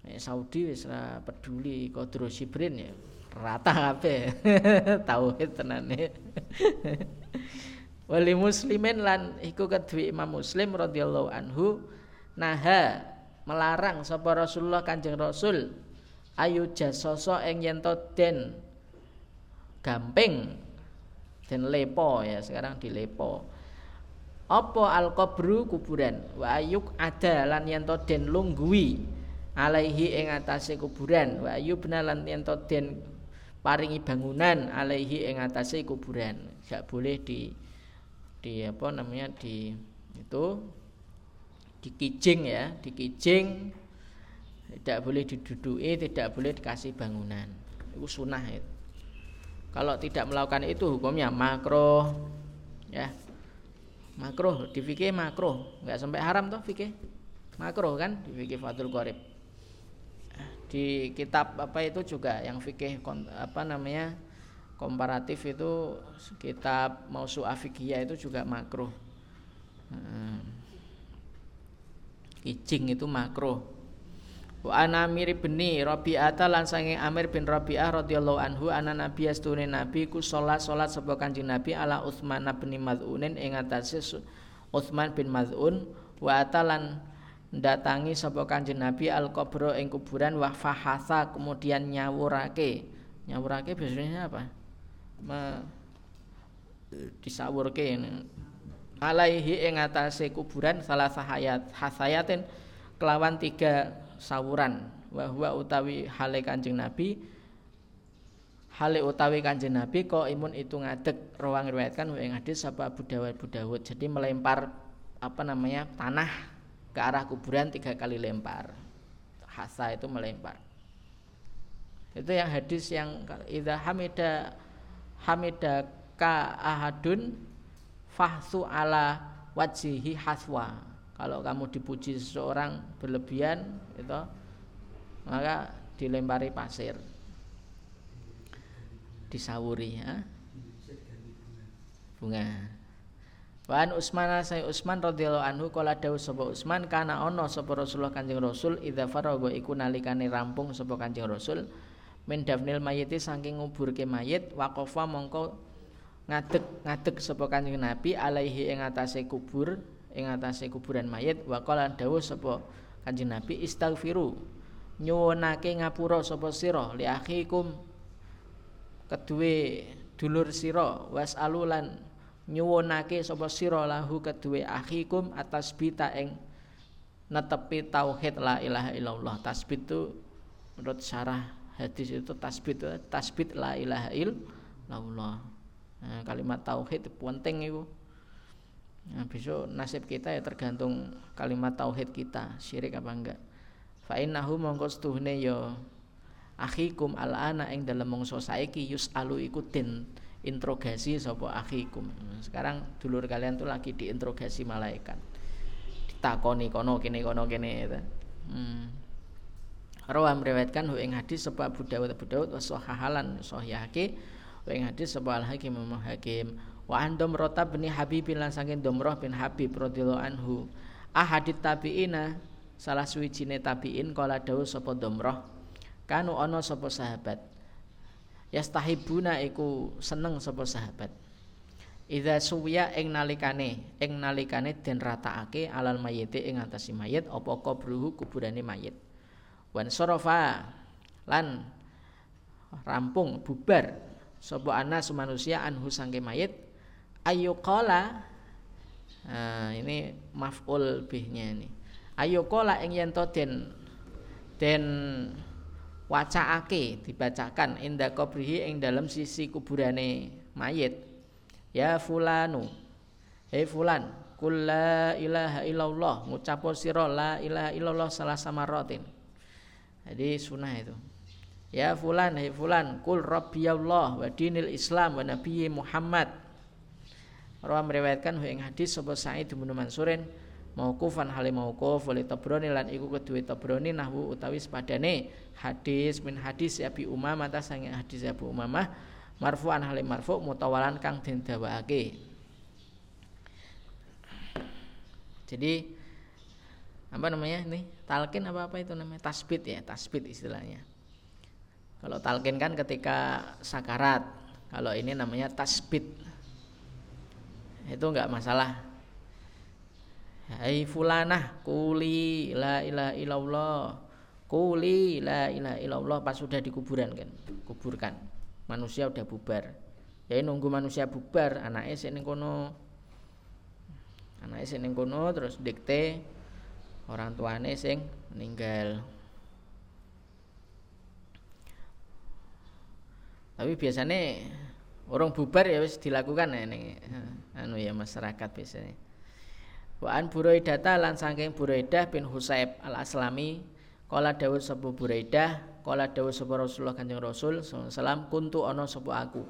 Nah, Saudi wis peduli kodro sibrin ya rata apa tauhid tenane. Wali muslimin lan iku kedua Imam Muslim radhiyallahu anhu naha melarang sapa Rasulullah Kanjeng Rasul ayu jasoso ing yen den gamping. Dan lepo ya sekarang di lepo. Apa al kubru kuburan? Wa ayuk ada lan yanto den lunggui alaihi ing atase kuburan. Wa ayubna lan yanto den paringi bangunan alaihi ing atase kuburan. Gak boleh di di apa namanya di itu dikijing ya dikijing. Tidak boleh diduduki tidak boleh dikasih bangunan. Itu sunnah itu kalau tidak melakukan itu hukumnya makro ya. Makro di fikih makro nggak sampai haram toh fikih? Makro kan di fikih Fathul Qorib di kitab apa itu juga yang fikih apa namanya komparatif itu kitab mausu afikiyah itu juga makro hmm. Ijing itu makro Wa ana Amir bin Rabi'ah lan sange Amir bin Rabi'ah radhiyallahu anhu ana nabi astune nabi ku salat salat sapa Kanjeng Nabi ala Utsman bin Maz'unin ing atase Utsman bin Maz'un wa atalan datangi sapa Kanjeng Nabi al qabro ing kuburan wa fahasa kemudian nyawurake. Nyawurake biasanya apa? Ma, disawurke. Alaihi ing atase kuburan salah sahayat hasayatin kelawan tiga sawuran. Wa utawi hale Kanjeng Nabi hale utawi Kanjeng Nabi kok imun itu ngadeg. Rawang riwayatkan wa hadis apa Abu Dawud Abu Dawud. Jadi melempar apa namanya tanah ke arah kuburan tiga kali lempar. Hasa itu melempar. Itu yang hadis yang idza hamida hamida ka ahadun fahsu ala wajhihi haswa kalau kamu dipuji seseorang berlebihan itu maka dilempari pasir. Disawuri ya bunga. Wan Utsman saya Utsman radhiyallahu anhu kala dawuh sapa Utsman kana ono sapa Rasulullah Kanjeng Rasul idza faragha iku nalikane rampung sapa Kanjeng Rasul min dafnil mayiti saking nguburke mayit waqafa mongko ngadeg ngadeg sapa Kanjeng Nabi alaihi ing atase kubur ing atase kuburan mayit wa qala dawuh sapa Kanjeng Nabi istaghfiru nyuwunake ngapura sapa sira li akhikum kedue dulur sira wasalulan nyuwunake sapa sira lahu kedue akhikum atas bita ing netepi tauhid la ilaha illallah. Tasbit itu menurut syarah hadis itu tasbit tasbit la ilaha illallah. Nah, kalimat tauhid penting itu Nah, besok nasib kita ya tergantung kalimat tauhid kita, syirik apa enggak. fa innahu mongko setuhne ya akhikum al ana ing dalem mangsa saiki yusalu iku den interogasi sapa akhikum sekarang dulur kalian tuh lagi diinterogasi malaikat ditakoni kono kene kono kene gitu. hmm. Rawa meriwayatkan hu ing hadis sebab Abu Dawud Abu Dawud wa sahahalan sahihake wa ing hadis sebab Al Hakim Hakim wa an Domrota bin Habib lan saking Domroh bin Habib radhiyallahu anhu. Ahadit tabiina salah suwijine tabiin kala dawuh sapa Domroh kanu ana sapa sahabat? Yastahibuna iku seneng sapa sahabat. Idza suwiya ing nalikane ing nalikane den rataake alal mayite ing atase mayit apa kubruhu kuburane mayit? Wan sorofa lan rampung bubar sapa anas manusia anhu sangke mayit ayyuqala nah, ini maf'ul bihnya ini. Ayyuqala ing yen to den den wacaake dibacakan inda qabrihi ing dalam sisi kuburane mayit. Ya fulanu. Hei fulan kul la ilaha illallah ngucapo sira la ilaha illallah salah samaratin jadi sunnah itu. Ya fulan hei fulan kul rabbiyallah wa dinil islam wa nabiyyi muhammad Rawa meriwayatkan ing hadis sapa Sa'id bin Mansurin mauqufan hale mauquf wali Tabrani lan iku kedue Tabrani nahwu utawi sepadane. Hadis min hadis Abi Umamah ta sange hadis Abu Umamah marfu'an hale marfu mutawalan kang den dawakake. Jadi apa namanya ini? Talkin apa apa itu namanya? Tasbit ya tasbit istilahnya. Kalau talkin kan ketika sakarat kalau ini namanya tasbit itu enggak masalah. Hai fulanah kuli la ilaha illallah. Kuli la ilaha illallah. Pas sudah di kuburan kan? Kuburkan. Manusia udah bubar. Ya nunggu manusia bubar anaknya sing kono. Anaknya sing kono terus dikte orang tuane sing meninggal. Tapi biasanya orang bubar ya wis dilakukan ya anu ya masyarakat biasanya. Wa an Buraidah lan saking Buraidah bin Husaib al Aslami kala dawuh sapa Buraidah kala dawuh sapa Rasulullah Kanjeng Rasul sallallahu kuntu ana sapa aku.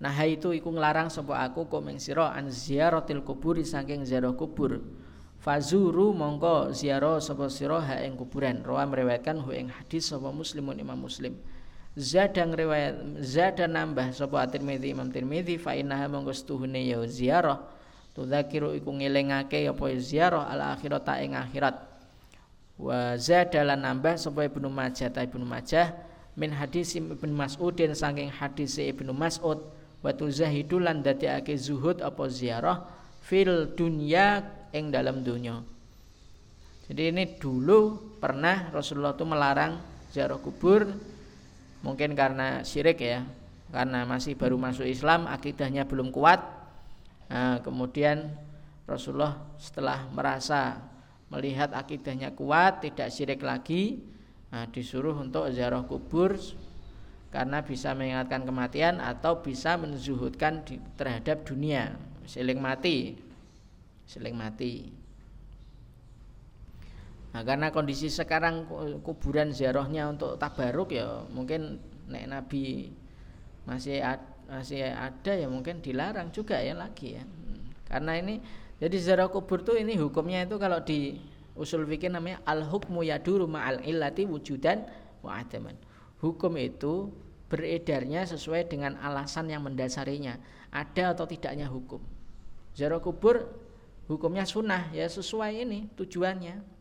Nah itu iku nglarang sapa aku kok ming sira an ziaratil kubur saking ziarah kubur. Fazuru mongko ziarah sapa sira ha ing kuburan. Rawa meriwayatkan hu ing hadis sapa Muslimun Imam Muslim Zadang riwayat zada nambah sapa At-Tirmidzi Imam Tirmidzi fa innaha mongko stuhune ya ziarah. Tudzakiru iku ngelingake apa ziarah al akhirata ing akhirat. Wa zadalan nambah sapa Ibnu Majah ta Ibnu Majah min hadis Ibnu Mas'udin saking hadis Ibnu Mas'ud wa tuzahidu lan dadekake zuhud apa ziarah fil dunya ing dalam dunia jadi ini dulu pernah Rasulullah itu melarang ziarah kubur mungkin karena syirik ya karena masih baru masuk Islam akidahnya belum kuat. Nah, kemudian Rasulullah setelah merasa melihat akidahnya kuat, tidak syirik lagi, nah, disuruh untuk ziarah kubur karena bisa mengingatkan kematian atau bisa menzuhudkan di, terhadap dunia, siling mati, siling mati. Nah, karena kondisi sekarang kuburan ziarahnya untuk tabaruk ya mungkin nek Nabi masih ada masih ada ya mungkin dilarang juga ya lagi ya. Karena ini jadi ziarah kubur tuh ini hukumnya itu kalau di usul fikih namanya al hukmu yaduru ma'al illati wujudan wa adaman. Hukum itu beredarnya sesuai dengan alasan yang mendasarinya ada atau tidaknya hukum. Ziarah kubur hukumnya sunnah ya sesuai ini tujuannya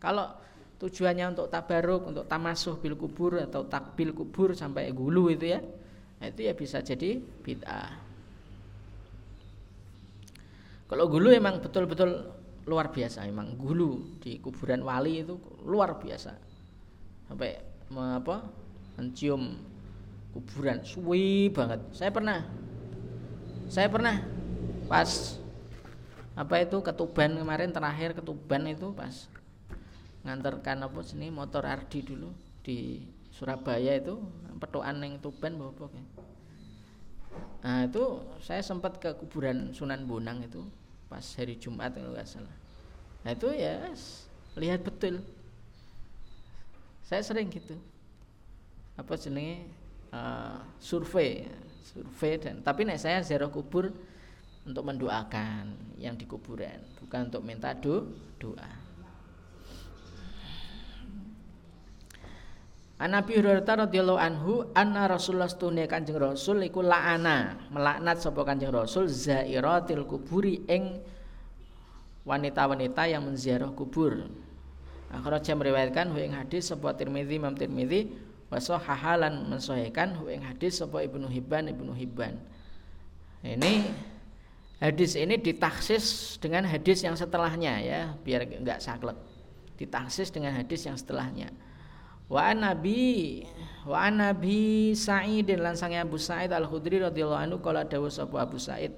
kalau tujuannya untuk tabaruk untuk tamasuh bil kubur atau takbil kubur sampai gulu itu ya Nah, itu ya bisa jadi bid'ah. Kalau gulu emang betul-betul luar biasa, emang gulu di kuburan wali itu luar biasa. Sampai apa? mencium kuburan suwi banget. Saya pernah saya pernah pas apa itu ketuban kemarin terakhir ketuban itu pas nganterkan apa sini motor Ardi dulu di Surabaya itu petuan yang Tuban bawa kan. Nah itu saya sempat ke kuburan Sunan Bonang itu pas hari Jumat kalau nggak salah. Nah itu ya lihat betul. saya sering gitu apa jenenge uh, survei survei dan tapi nek saya ziarah kubur untuk mendoakan yang di kuburan bukan untuk minta do, doa An Nabi Hurairah radhiyallahu anhu anna Rasulullah stune Kanjeng Rasul iku la'ana melaknat sapa Kanjeng Rasul zairatil kuburi ing wanita-wanita yang menziarah kubur. Akhraja meriwayatkan hu ing hadis sapa Tirmizi Imam Tirmizi wa sahahalan mensahihkan hu ing hadis sapa Ibnu Hibban Ibnu Hibban. Ini hadis ini ditaksis dengan hadis yang setelahnya ya biar enggak saklek. Ditaksis dengan hadis yang setelahnya wa nabi wa nabi Sa'id lan sange Abu Sa'id Al Khudri radhiyallahu anhu kala dawuh sapa Abu Sa'id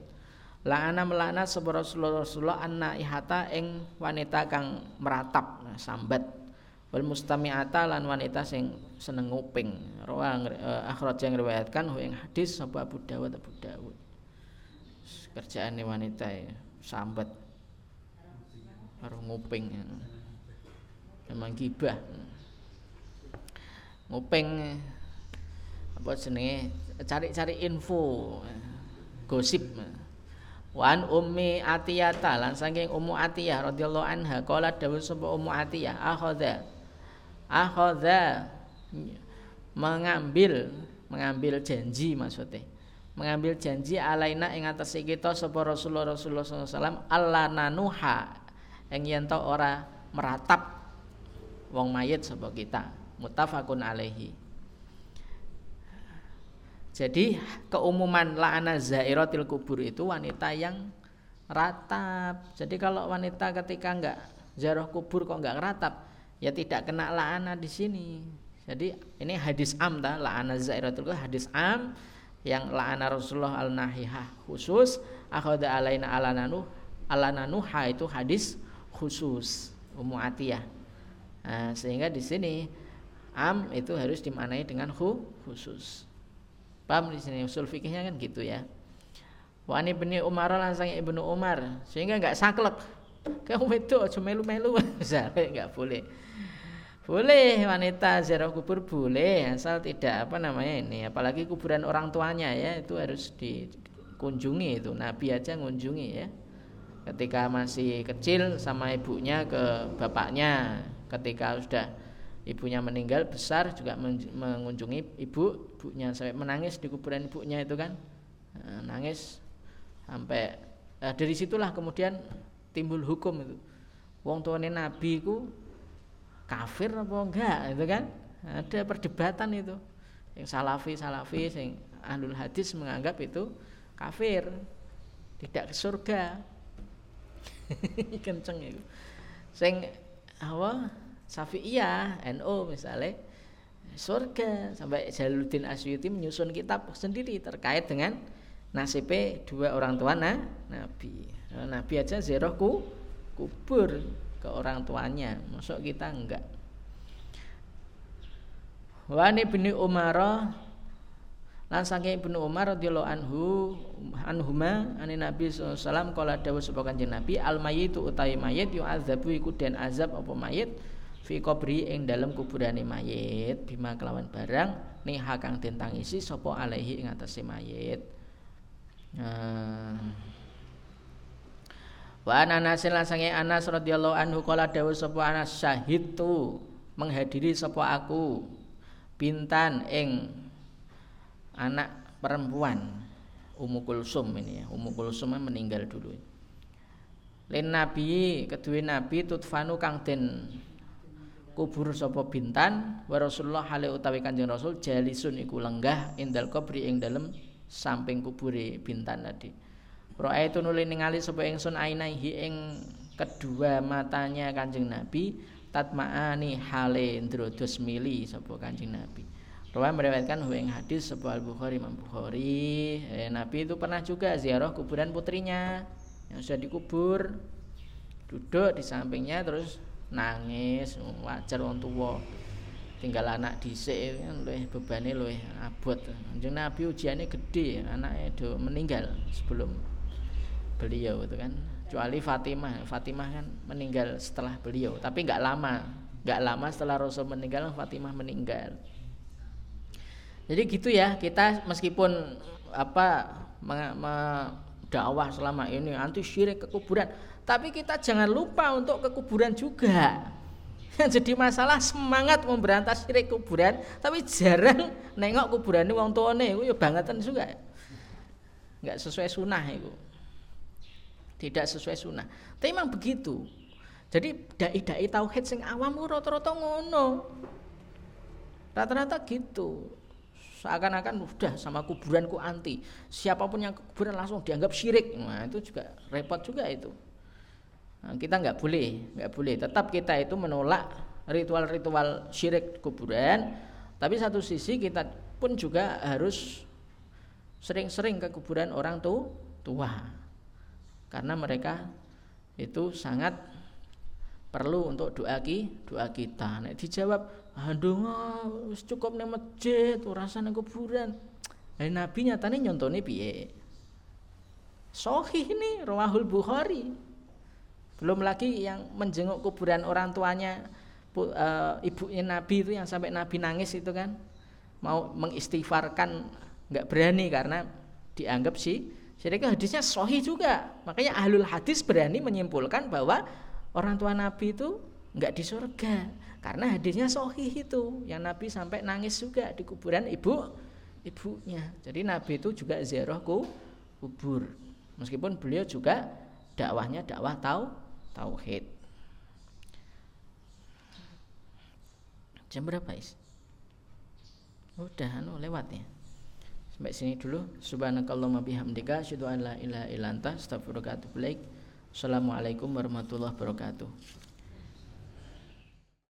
ana melana sapa Rasulullah Rasulullah anna ihata ing wanita kang meratap sambat. Wal mustami'ata lan wanita sing seneng nguping. Rawa uh, akhraj yang riwayatkan ing hadis sapa Abu Dawud Abu Dawud. Kerjaan wanita ya sambat karo nguping. Memang gibah nguping apa jenenge cari-cari info gosip. Wan ummi Atiyata lan saking Ummu Atiyah radhiyallahu anha qala dawuh sapa Ummu Atiyah akhadha. Akhadha. Mengambil mengambil janji maksudnya. Mengambil janji alaina ing atas kita sapa Rasulullah Rasulullah SAW Allah nanuha. Yang yen ora meratap wong mayit sapa kita Mutafakun alaihi. Jadi keumuman la'ana zairatil kubur itu wanita yang ratap. Jadi kalau wanita ketika enggak ziarah kubur kok enggak ratap ya tidak kena la'ana di sini. Jadi ini hadis am ta la'ana zairatul kubur hadis am yang la'ana Rasulullah al nahihah khusus akhadha alaina alananu alananuha itu hadis khusus Ummu Atiyah. Nah, sehingga di sini am itu harus dimaknai dengan khu, khusus. Paham di sini usul fikihnya kan gitu ya. Wa ani ibni Umar lan sang Ibnu Umar sehingga enggak saklek. Kamu itu aja melu-melu enggak boleh. Boleh wanita ziarah kubur boleh asal tidak apa namanya ini apalagi kuburan orang tuanya ya itu harus dikunjungi itu Nabi aja ngunjungi ya ketika masih kecil sama ibunya ke bapaknya ketika sudah ibunya meninggal besar juga mengunjungi ibu ibunya sampai menangis di kuburan ibunya itu kan. Nah, nangis sampai nah, dari situlah kemudian timbul hukum itu. Wong tuane nabi ku kafir apa enggak itu kan? Ada perdebatan itu. Yang salafi salafi yang ahlul hadis menganggap itu kafir tidak ke surga. Kenceng itu. Sing apa Syafi'iyah, NO misalnya surga sampai Jaluddin Asyuti menyusun kitab sendiri terkait dengan nasib dua orang tua nah, Nabi. Nabi aja zerohku kubur ke orang tuanya, masuk kita enggak. Wani bin Umar lan saking Ibnu Umar radhiyallahu anhu anhuma ane Nabi sallallahu alaihi wasallam kala dawuh sapa Kanjeng Nabi al mayyitu utawi mayit yu'adzabu iku den azab apa mayit fi kubri ing dalam kuburane mayit bima kelawan barang niha kang den tangisi sapa alaihi ing atase mayit. Nah. Wa ana Anas lan Anas radhiyallahu anhu kala dawuh sapa Anas syahid tu menghadiri sapa aku bintan ing anak perempuan Ummu Kulsum ini ya. Ummu Kulsum meninggal dulu. Lin Nabi kedua Nabi tutfanu kang den kubur sapa bintan wa Rasulullah hale utawi Kanjeng Rasul jalisun iku lenggah indal kubri ing dalem samping kubure bintan tadi. Ra'aitu nuli ningali sapa ingsun ainaihi ing kedua matanya Kanjeng Nabi tatma'ani hale ndrodos mili sapa Kanjeng Nabi. Rawa meriwayatkan ing hadis sapa Al Bukhari Imam Bukhari, eh, Nabi itu pernah juga ziarah kuburan putrinya yang sudah dikubur. Duduk di sampingnya terus nangis wajar wong tua tinggal anak dhisik luwih bebane luwih abot. Kanjeng Nabi ujiannya gede anaknya do meninggal sebelum beliau itu kan. Kecuali Fatimah Fatimah kan meninggal setelah beliau tapi nggak lama nggak lama setelah Rasul meninggal Fatimah meninggal. Jadi gitu ya kita meskipun apa dakwah selama ini anti syirik ke kuburan tapi kita jangan lupa untuk ke kuburan juga. Jadi masalah semangat memberantas syirik kuburan tapi jarang nengok kuburan ini wong tuane. Itu ya bangetan juga nggak sesuai sunnah itu tidak sesuai sunnah tapi memang begitu. Jadi dai-dai tauhid sing awam rata-rata ngono. Rata-rata gitu. Seakan-akan udah sama kuburan ku anti. Siapa pun yang kuburan langsung dianggap syirik. Nah itu juga repot juga itu kita nggak boleh nggak boleh tetap kita itu menolak ritual-ritual syirik kuburan tapi satu sisi kita pun juga harus sering-sering ke kuburan orang tuh tua karena mereka itu sangat perlu untuk doa ki doa kita nek dijawab wis cukup ning masjid, nang kuburan. Lah Nabi nyatane nyontone piye? Sahih ini Rawahul Bukhari. Belum lagi yang menjenguk kuburan orang tuanya uh, ibunya Nabi itu yang sampai Nabi nangis itu kan. Mau mengistighfarkan nggak berani karena dianggap sih jadi hadisnya sahih juga. Makanya ahlul hadis berani menyimpulkan bahwa orang tua Nabi itu nggak di surga. Karena hadisnya sohih itu. Yang Nabi sampai nangis juga di kuburan ibu ibunya. Jadi Nabi itu juga ziarah kubur. Meskipun beliau juga dakwahnya dakwah tau tauhid. Jam berapa is? Udah anu lewat ya. Sampai sini dulu. Subhanakallahumma bihamdika asyhadu an la ilaha illa anta astaghfiruka wa atubu Assalamualaikum warahmatullahi wabarakatuh.